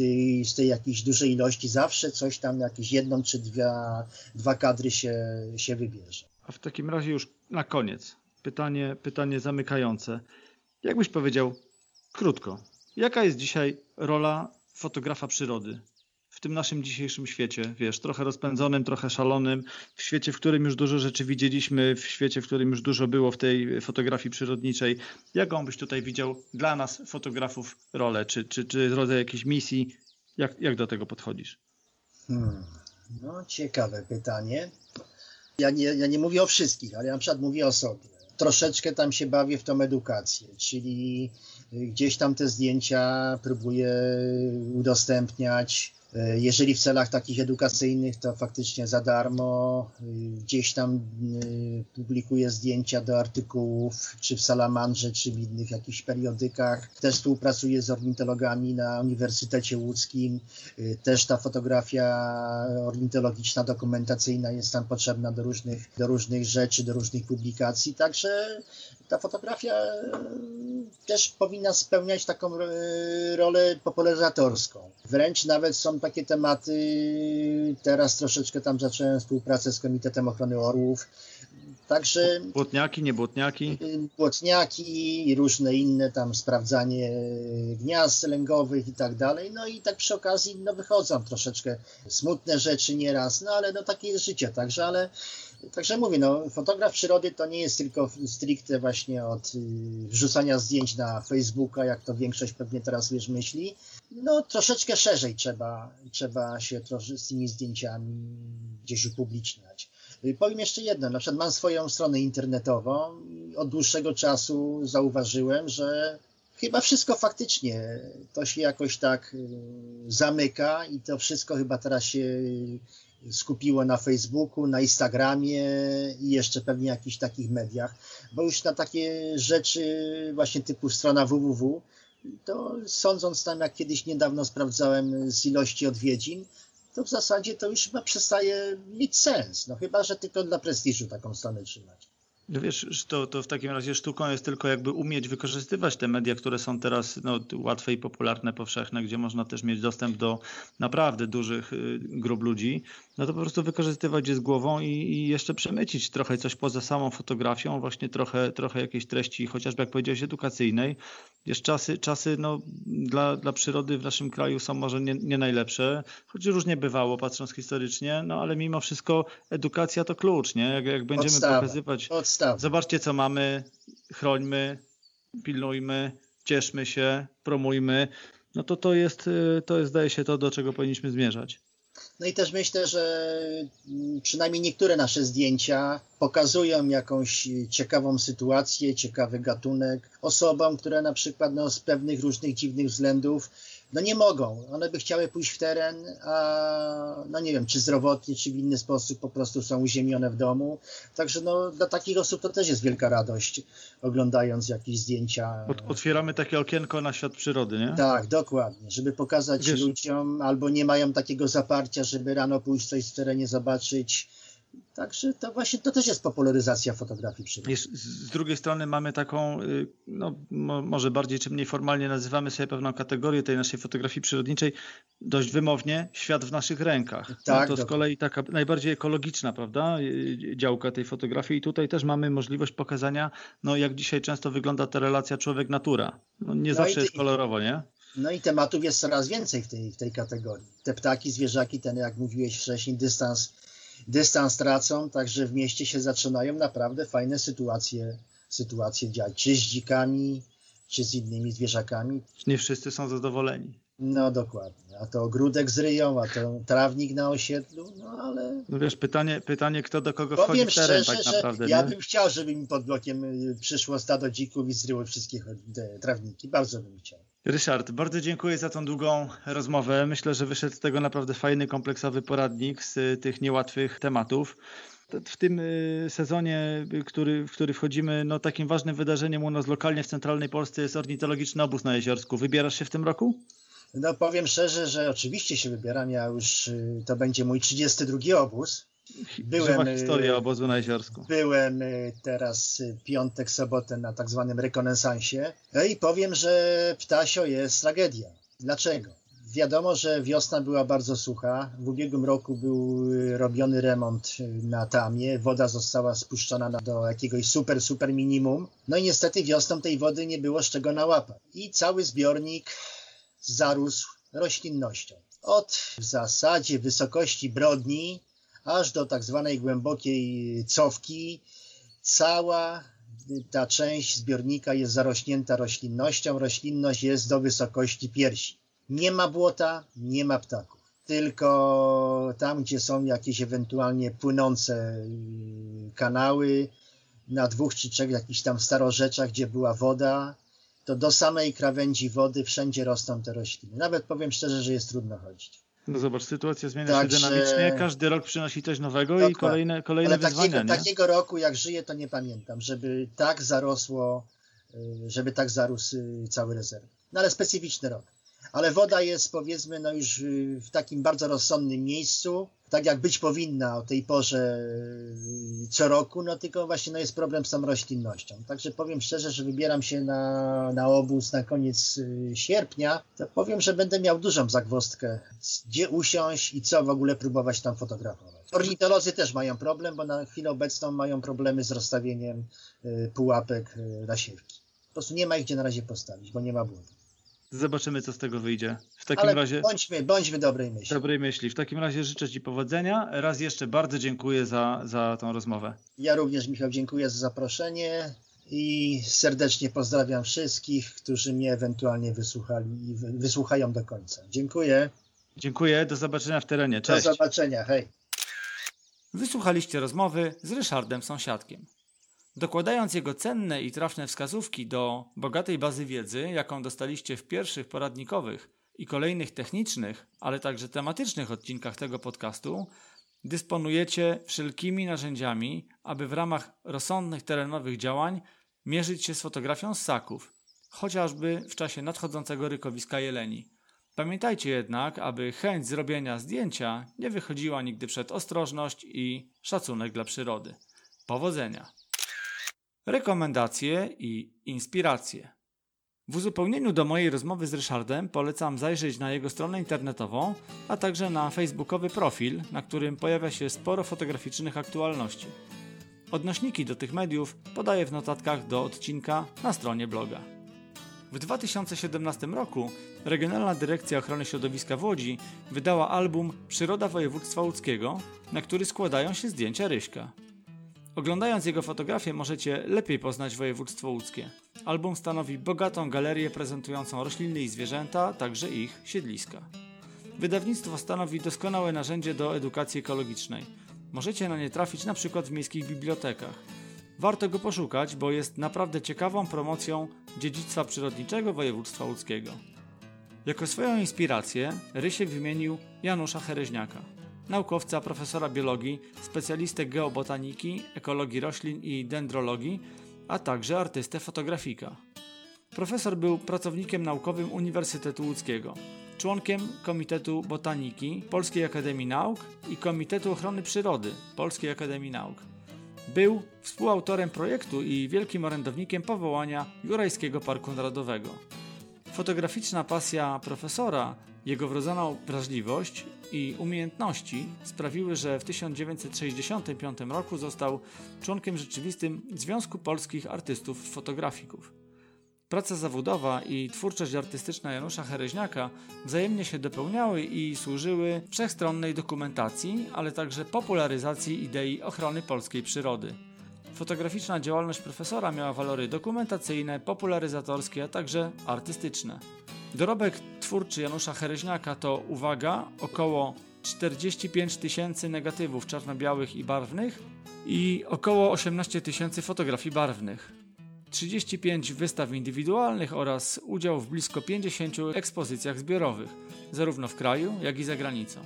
z tej jakiejś dużej ilości zawsze coś tam, jakieś jedną czy dwa, dwa kadry się, się wybierze. A w takim razie już na koniec pytanie, pytanie zamykające. Jakbyś powiedział krótko, jaka jest dzisiaj rola fotografa przyrody w tym naszym dzisiejszym świecie, wiesz, trochę rozpędzonym, trochę szalonym, w świecie, w którym już dużo rzeczy widzieliśmy, w świecie, w którym już dużo było w tej fotografii przyrodniczej. Jaką byś tutaj widział dla nas, fotografów, rolę? Czy, czy, czy rodzaj jakiejś misji? Jak, jak do tego podchodzisz? Hmm. No, ciekawe pytanie. Ja nie, ja nie mówię o wszystkich, ale ja na przykład mówię o sobie. troszeczkę tam się bawię w tą edukację, czyli gdzieś tam te zdjęcia próbuję udostępniać, jeżeli w celach takich edukacyjnych, to faktycznie za darmo. E, gdzieś tam e, publikuję zdjęcia do artykułów, czy w Salamandrze, czy w innych jakichś periodykach. Też współpracuję z ornitologami na Uniwersytecie Łódzkim. Też ta fotografia ornitologiczna, dokumentacyjna jest tam potrzebna do różnych, do różnych rzeczy, do różnych publikacji. Także ta fotografia też powinna spełniać taką rolę popularyzatorską. Wręcz nawet są takie tematy. Teraz troszeczkę tam zacząłem współpracę z Komitetem Ochrony Orłów. Także. Błotniaki, nie błotniaki? Błotniaki i różne inne tam sprawdzanie gniazd lęgowych i tak dalej. No i tak przy okazji no wychodzą troszeczkę smutne rzeczy nieraz, no ale no takie jest życie, także ale Także mówię, no, fotograf przyrody to nie jest tylko stricte właśnie od y, wrzucania zdjęć na Facebooka, jak to większość pewnie teraz wiesz myśli. No troszeczkę szerzej trzeba, trzeba się z tymi zdjęciami gdzieś upubliczniać. Y, powiem jeszcze jedno, na przykład mam swoją stronę internetową i od dłuższego czasu zauważyłem, że chyba wszystko faktycznie to się jakoś tak y, zamyka i to wszystko chyba teraz się skupiło na Facebooku, na Instagramie i jeszcze pewnie jakichś takich mediach, bo już na takie rzeczy właśnie typu strona www, to sądząc tam, jak kiedyś niedawno sprawdzałem z ilości odwiedzin, to w zasadzie to już chyba przestaje mieć sens. No chyba, że tylko dla prestiżu taką stronę trzymać. No wiesz, to, to w takim razie sztuką jest tylko jakby umieć wykorzystywać te media, które są teraz no, łatwe i popularne, powszechne, gdzie można też mieć dostęp do naprawdę dużych y, grup ludzi, no to po prostu wykorzystywać je z głową i, i jeszcze przemycić trochę coś poza samą fotografią, właśnie trochę, trochę jakiejś treści, chociażby jak powiedziałeś, edukacyjnej. Wiesz, czasy, czasy no, dla, dla przyrody w naszym kraju są może nie, nie najlepsze, choć różnie bywało, patrząc historycznie, no ale mimo wszystko edukacja to klucz, nie? Jak, jak będziemy Podstawa. pokazywać Podstawa. Zobaczcie, co mamy, chrońmy, pilnujmy, cieszmy się, promujmy. No to to jest, y, to jest, zdaje się, to, do czego powinniśmy zmierzać. No i też myślę, że mm, przynajmniej niektóre nasze zdjęcia pokazują jakąś ciekawą sytuację, ciekawy gatunek osobom, które na przykład no, z pewnych różnych dziwnych względów no nie mogą. One by chciały pójść w teren, a no nie wiem, czy zdrowotnie, czy w inny sposób po prostu są uziemione w domu. Także no, dla takich osób to też jest wielka radość, oglądając jakieś zdjęcia. Otwieramy takie okienko na świat przyrody, nie? Tak, dokładnie, żeby pokazać Wiesz, ludziom, albo nie mają takiego zaparcia, żeby rano pójść coś w terenie zobaczyć, Także to właśnie to też jest popularyzacja fotografii przyrody. Z drugiej strony mamy taką, y, no, może bardziej czy mniej formalnie nazywamy sobie pewną kategorię tej naszej fotografii przyrodniczej dość wymownie świat w naszych rękach. Tak, no to z kolei taka najbardziej ekologiczna, prawda, y, działka tej fotografii i tutaj też mamy możliwość pokazania, no jak dzisiaj często wygląda ta relacja człowiek-natura. No, nie no zawsze ty, jest kolorowo, nie? No i tematów jest coraz więcej w tej, w tej kategorii. Te ptaki, zwierzaki, ten jak mówiłeś wcześniej, dystans dystans tracą, także w mieście się zaczynają naprawdę fajne sytuacje, sytuacje dziać, czy z dzikami, czy z innymi zwierzakami. Nie wszyscy są zadowoleni. No dokładnie. A to ogródek zryją, a to trawnik na osiedlu, no ale... No wiesz, pytanie, pytanie kto do kogo Powiem wchodzi w teren szczerze, tak naprawdę. ja bym chciał, żeby mi pod blokiem y, przyszło stado dzików i zryły wszystkie trawniki. Bardzo bym chciał. Ryszard, bardzo dziękuję za tą długą rozmowę. Myślę, że wyszedł z tego naprawdę fajny, kompleksowy poradnik z tych niełatwych tematów. W tym y, sezonie, który, w który wchodzimy, no takim ważnym wydarzeniem u nas lokalnie w centralnej Polsce jest ornitologiczny obóz na Jeziorsku. Wybierasz się w tym roku? No powiem szczerze, że oczywiście się wybieram. Ja już y, to będzie mój 32 obóz. Byłem, Żywa historia obozu na Jeziorsku. Byłem y, teraz y, piątek, sobotę na tak zwanym rekonesansie no i powiem, że ptasio jest tragedia. Dlaczego? Wiadomo, że wiosna była bardzo sucha. W ubiegłym roku był y, robiony remont na tamie. Woda została spuszczona do jakiegoś super, super minimum. No i niestety wiosną tej wody nie było z czego nałapać. I cały zbiornik zarósł roślinnością. Od w zasadzie wysokości brodni aż do tak zwanej głębokiej cofki. Cała ta część zbiornika jest zarośnięta roślinnością. Roślinność jest do wysokości piersi. Nie ma błota, nie ma ptaków. Tylko tam, gdzie są jakieś ewentualnie płynące y, kanały, na dwóch czy trzech jakichś tam starorzeczach, gdzie była woda, to do samej krawędzi wody wszędzie rosną te rośliny. Nawet powiem szczerze, że jest trudno chodzić. No zobacz, sytuacja zmienia Także- się dynamicznie, każdy rok przynosi coś nowego i Dokładnie. kolejne, kolejne Ale wyzwania. takiego, nie? takiego roku, jak żyję, to nie pamiętam, żeby tak zarosło, y, żeby tak zarósł y, cały rezerw. No ale specyficzny rok. Ale woda jest powiedzmy no już y, w takim bardzo rozsądnym miejscu, tak jak być powinna o tej porze y, co roku, no tylko właśnie no jest problem z tą roślinnością. Także powiem szczerze, że wybieram się na, na obóz na koniec y, sierpnia, to powiem, że będę miał dużą zagwozdkę, gdzie usiąść i co w ogóle próbować tam fotografować. Ornitolodzy też mają problem, bo na chwilę obecną mają problemy z rozstawieniem y, pułapek na siewki. Po prostu nie ma ich gdzie na razie postawić, bo nie ma błędu. Zobaczymy, co z tego wyjdzie. W takim Ale razie. bądźmy, bądźmy dobrej myśli. Dobrej myśli. W takim razie życzę Ci powodzenia. Raz jeszcze bardzo dziękuję za, za tą rozmowę. Ja również, Michał, dziękuję za zaproszenie i serdecznie pozdrawiam wszystkich, którzy mnie ewentualnie wysłuchali i wy- wysłuchają do końca. Dziękuję. Dziękuję, do zobaczenia w terenie. Do Cześć. zobaczenia. Hej. Wysłuchaliście rozmowy z Ryszardem Sąsiadkiem. Dokładając jego cenne i trafne wskazówki do bogatej bazy wiedzy, jaką dostaliście w pierwszych poradnikowych i kolejnych technicznych, ale także tematycznych odcinkach tego podcastu, dysponujecie wszelkimi narzędziami, aby w ramach rozsądnych terenowych działań mierzyć się z fotografią ssaków, chociażby w czasie nadchodzącego rykowiska jeleni. Pamiętajcie jednak, aby chęć zrobienia zdjęcia nie wychodziła nigdy przed ostrożność i szacunek dla przyrody. Powodzenia! Rekomendacje i inspiracje. W uzupełnieniu do mojej rozmowy z Ryszardem polecam zajrzeć na jego stronę internetową, a także na facebookowy profil, na którym pojawia się sporo fotograficznych aktualności. Odnośniki do tych mediów podaję w notatkach do odcinka na stronie bloga. W 2017 roku Regionalna Dyrekcja Ochrony Środowiska w Łodzi wydała album Przyroda Województwa Łódzkiego, na który składają się zdjęcia Ryśka. Oglądając jego fotografię możecie lepiej poznać województwo łódzkie. Album stanowi bogatą galerię prezentującą rośliny i zwierzęta, także ich siedliska. Wydawnictwo stanowi doskonałe narzędzie do edukacji ekologicznej. Możecie na nie trafić na przykład w miejskich bibliotekach. Warto go poszukać, bo jest naprawdę ciekawą promocją dziedzictwa przyrodniczego województwa łódzkiego. Jako swoją inspirację Rysiek wymienił Janusza Hereźniaka, naukowca, profesora biologii, specjalistę geobotaniki, ekologii roślin i dendrologii, a także artystę fotografika. Profesor był pracownikiem naukowym Uniwersytetu Łódzkiego, członkiem Komitetu Botaniki Polskiej Akademii Nauk i Komitetu Ochrony Przyrody Polskiej Akademii Nauk. Był współautorem projektu i wielkim orędownikiem powołania Jurajskiego Parku Narodowego. Fotograficzna pasja profesora, jego wrodzona wrażliwość i umiejętności sprawiły, że w 1965 roku został członkiem rzeczywistym Związku Polskich Artystów Fotografików. Praca zawodowa i twórczość artystyczna Janusza Hereźniaka wzajemnie się dopełniały i służyły wszechstronnej dokumentacji, ale także popularyzacji idei ochrony polskiej przyrody. Fotograficzna działalność profesora miała walory dokumentacyjne, popularyzatorskie, a także artystyczne. Dorobek twórczy Janusza Hereźniaka to, uwaga, około 45 tysięcy negatywów czarno-białych i barwnych i około 18 tysięcy fotografii barwnych. 35 wystaw indywidualnych oraz udział w blisko 50 ekspozycjach zbiorowych, zarówno w kraju, jak i za granicą.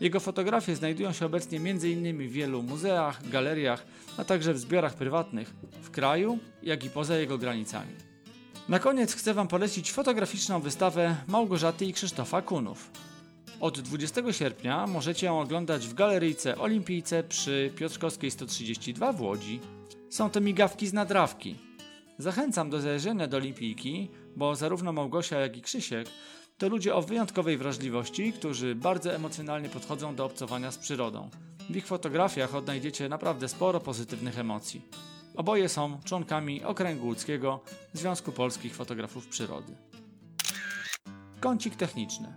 Jego fotografie znajdują się obecnie m.in. w wielu muzeach, galeriach, a także w zbiorach prywatnych w kraju, jak i poza jego granicami. Na koniec chcę Wam polecić fotograficzną wystawę Małgorzaty i Krzysztofa Kunów. Od 20 sierpnia możecie ją oglądać w galeryjce Olimpijce przy Piotrkowskiej 132 w Łodzi. Są to migawki z nadrawki. Zachęcam do zajrzenia do Olimpijki, bo zarówno Małgosia, jak i Krzysiek to ludzie o wyjątkowej wrażliwości, którzy bardzo emocjonalnie podchodzą do obcowania z przyrodą. W ich fotografiach odnajdziecie naprawdę sporo pozytywnych emocji. Oboje są członkami Okręgu Łódzkiego Związku Polskich Fotografów Przyrody. Kącik techniczny.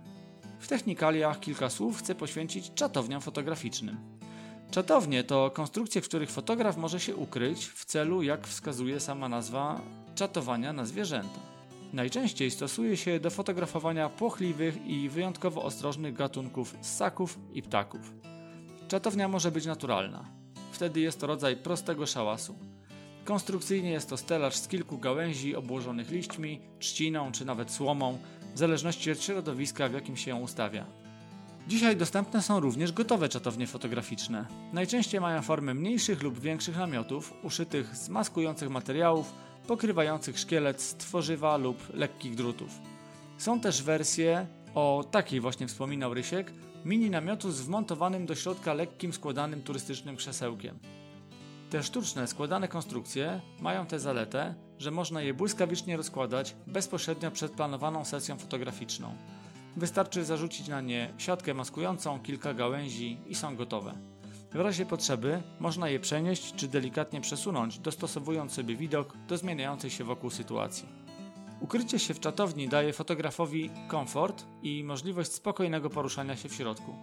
W technikaliach kilka słów chcę poświęcić czatowniom fotograficznym. Czatownie to konstrukcje, w których fotograf może się ukryć w celu, jak wskazuje sama nazwa, czatowania na zwierzęta. Najczęściej stosuje się do fotografowania płochliwych i wyjątkowo ostrożnych gatunków ssaków i ptaków. Czatownia może być naturalna. Wtedy jest to rodzaj prostego szałasu. Konstrukcyjnie jest to stelaż z kilku gałęzi obłożonych liśćmi, trzciną czy nawet słomą, w zależności od środowiska, w jakim się ją ustawia. Dzisiaj dostępne są również gotowe czatownie fotograficzne. Najczęściej mają formę mniejszych lub większych namiotów, uszytych z maskujących materiałów, pokrywających szkielet z tworzywa lub lekkich drutów. Są też wersje, o takiej właśnie wspominał Rysiek, mini namiotu z wmontowanym do środka lekkim składanym turystycznym krzesełkiem. Te sztuczne, składane konstrukcje mają tę zaletę, że można je błyskawicznie rozkładać bezpośrednio przed planowaną sesją fotograficzną. Wystarczy zarzucić na nie siatkę maskującą, kilka gałęzi i są gotowe. W razie potrzeby można je przenieść czy delikatnie przesunąć, dostosowując sobie widok do zmieniającej się wokół sytuacji. Ukrycie się w czatowni daje fotografowi komfort i możliwość spokojnego poruszania się w środku.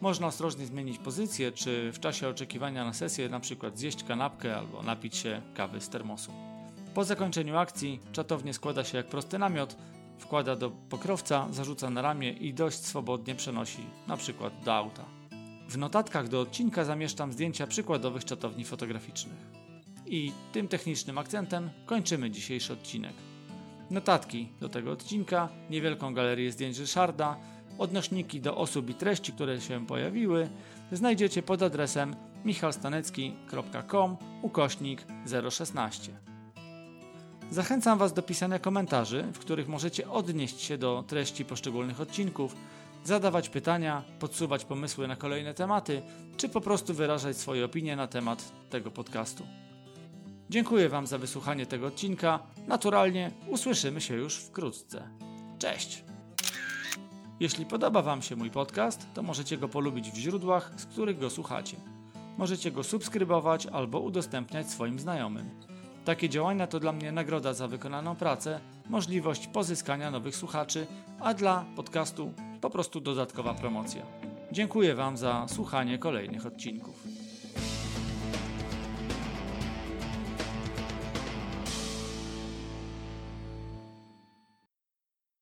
Można ostrożnie zmienić pozycję, czy w czasie oczekiwania na sesję np. zjeść kanapkę albo napić się kawy z termosu. Po zakończeniu akcji czatownię składa się jak prosty namiot, wkłada do pokrowca, zarzuca na ramię i dość swobodnie przenosi np. do auta. W notatkach do odcinka zamieszczam zdjęcia przykładowych czatowni fotograficznych. I tym technicznym akcentem kończymy dzisiejszy odcinek. Notatki do tego odcinka, niewielką galerię zdjęć Ryszarda, odnośniki do osób i treści, które się pojawiły, znajdziecie pod adresem michalstanecki.com ukośnik 016. Zachęcam Was do pisania komentarzy, w których możecie odnieść się do treści poszczególnych odcinków, zadawać pytania, podsuwać pomysły na kolejne tematy, czy po prostu wyrażać swoje opinie na temat tego podcastu. Dziękuję Wam za wysłuchanie tego odcinka. Naturalnie usłyszymy się już wkrótce. Cześć! Jeśli podoba Wam się mój podcast, to możecie go polubić w źródłach, z których go słuchacie. Możecie go subskrybować albo udostępniać swoim znajomym. Takie działania to dla mnie nagroda za wykonaną pracę, możliwość pozyskania nowych słuchaczy, a dla podcastu po prostu dodatkowa promocja. Dziękuję Wam za słuchanie kolejnych odcinków.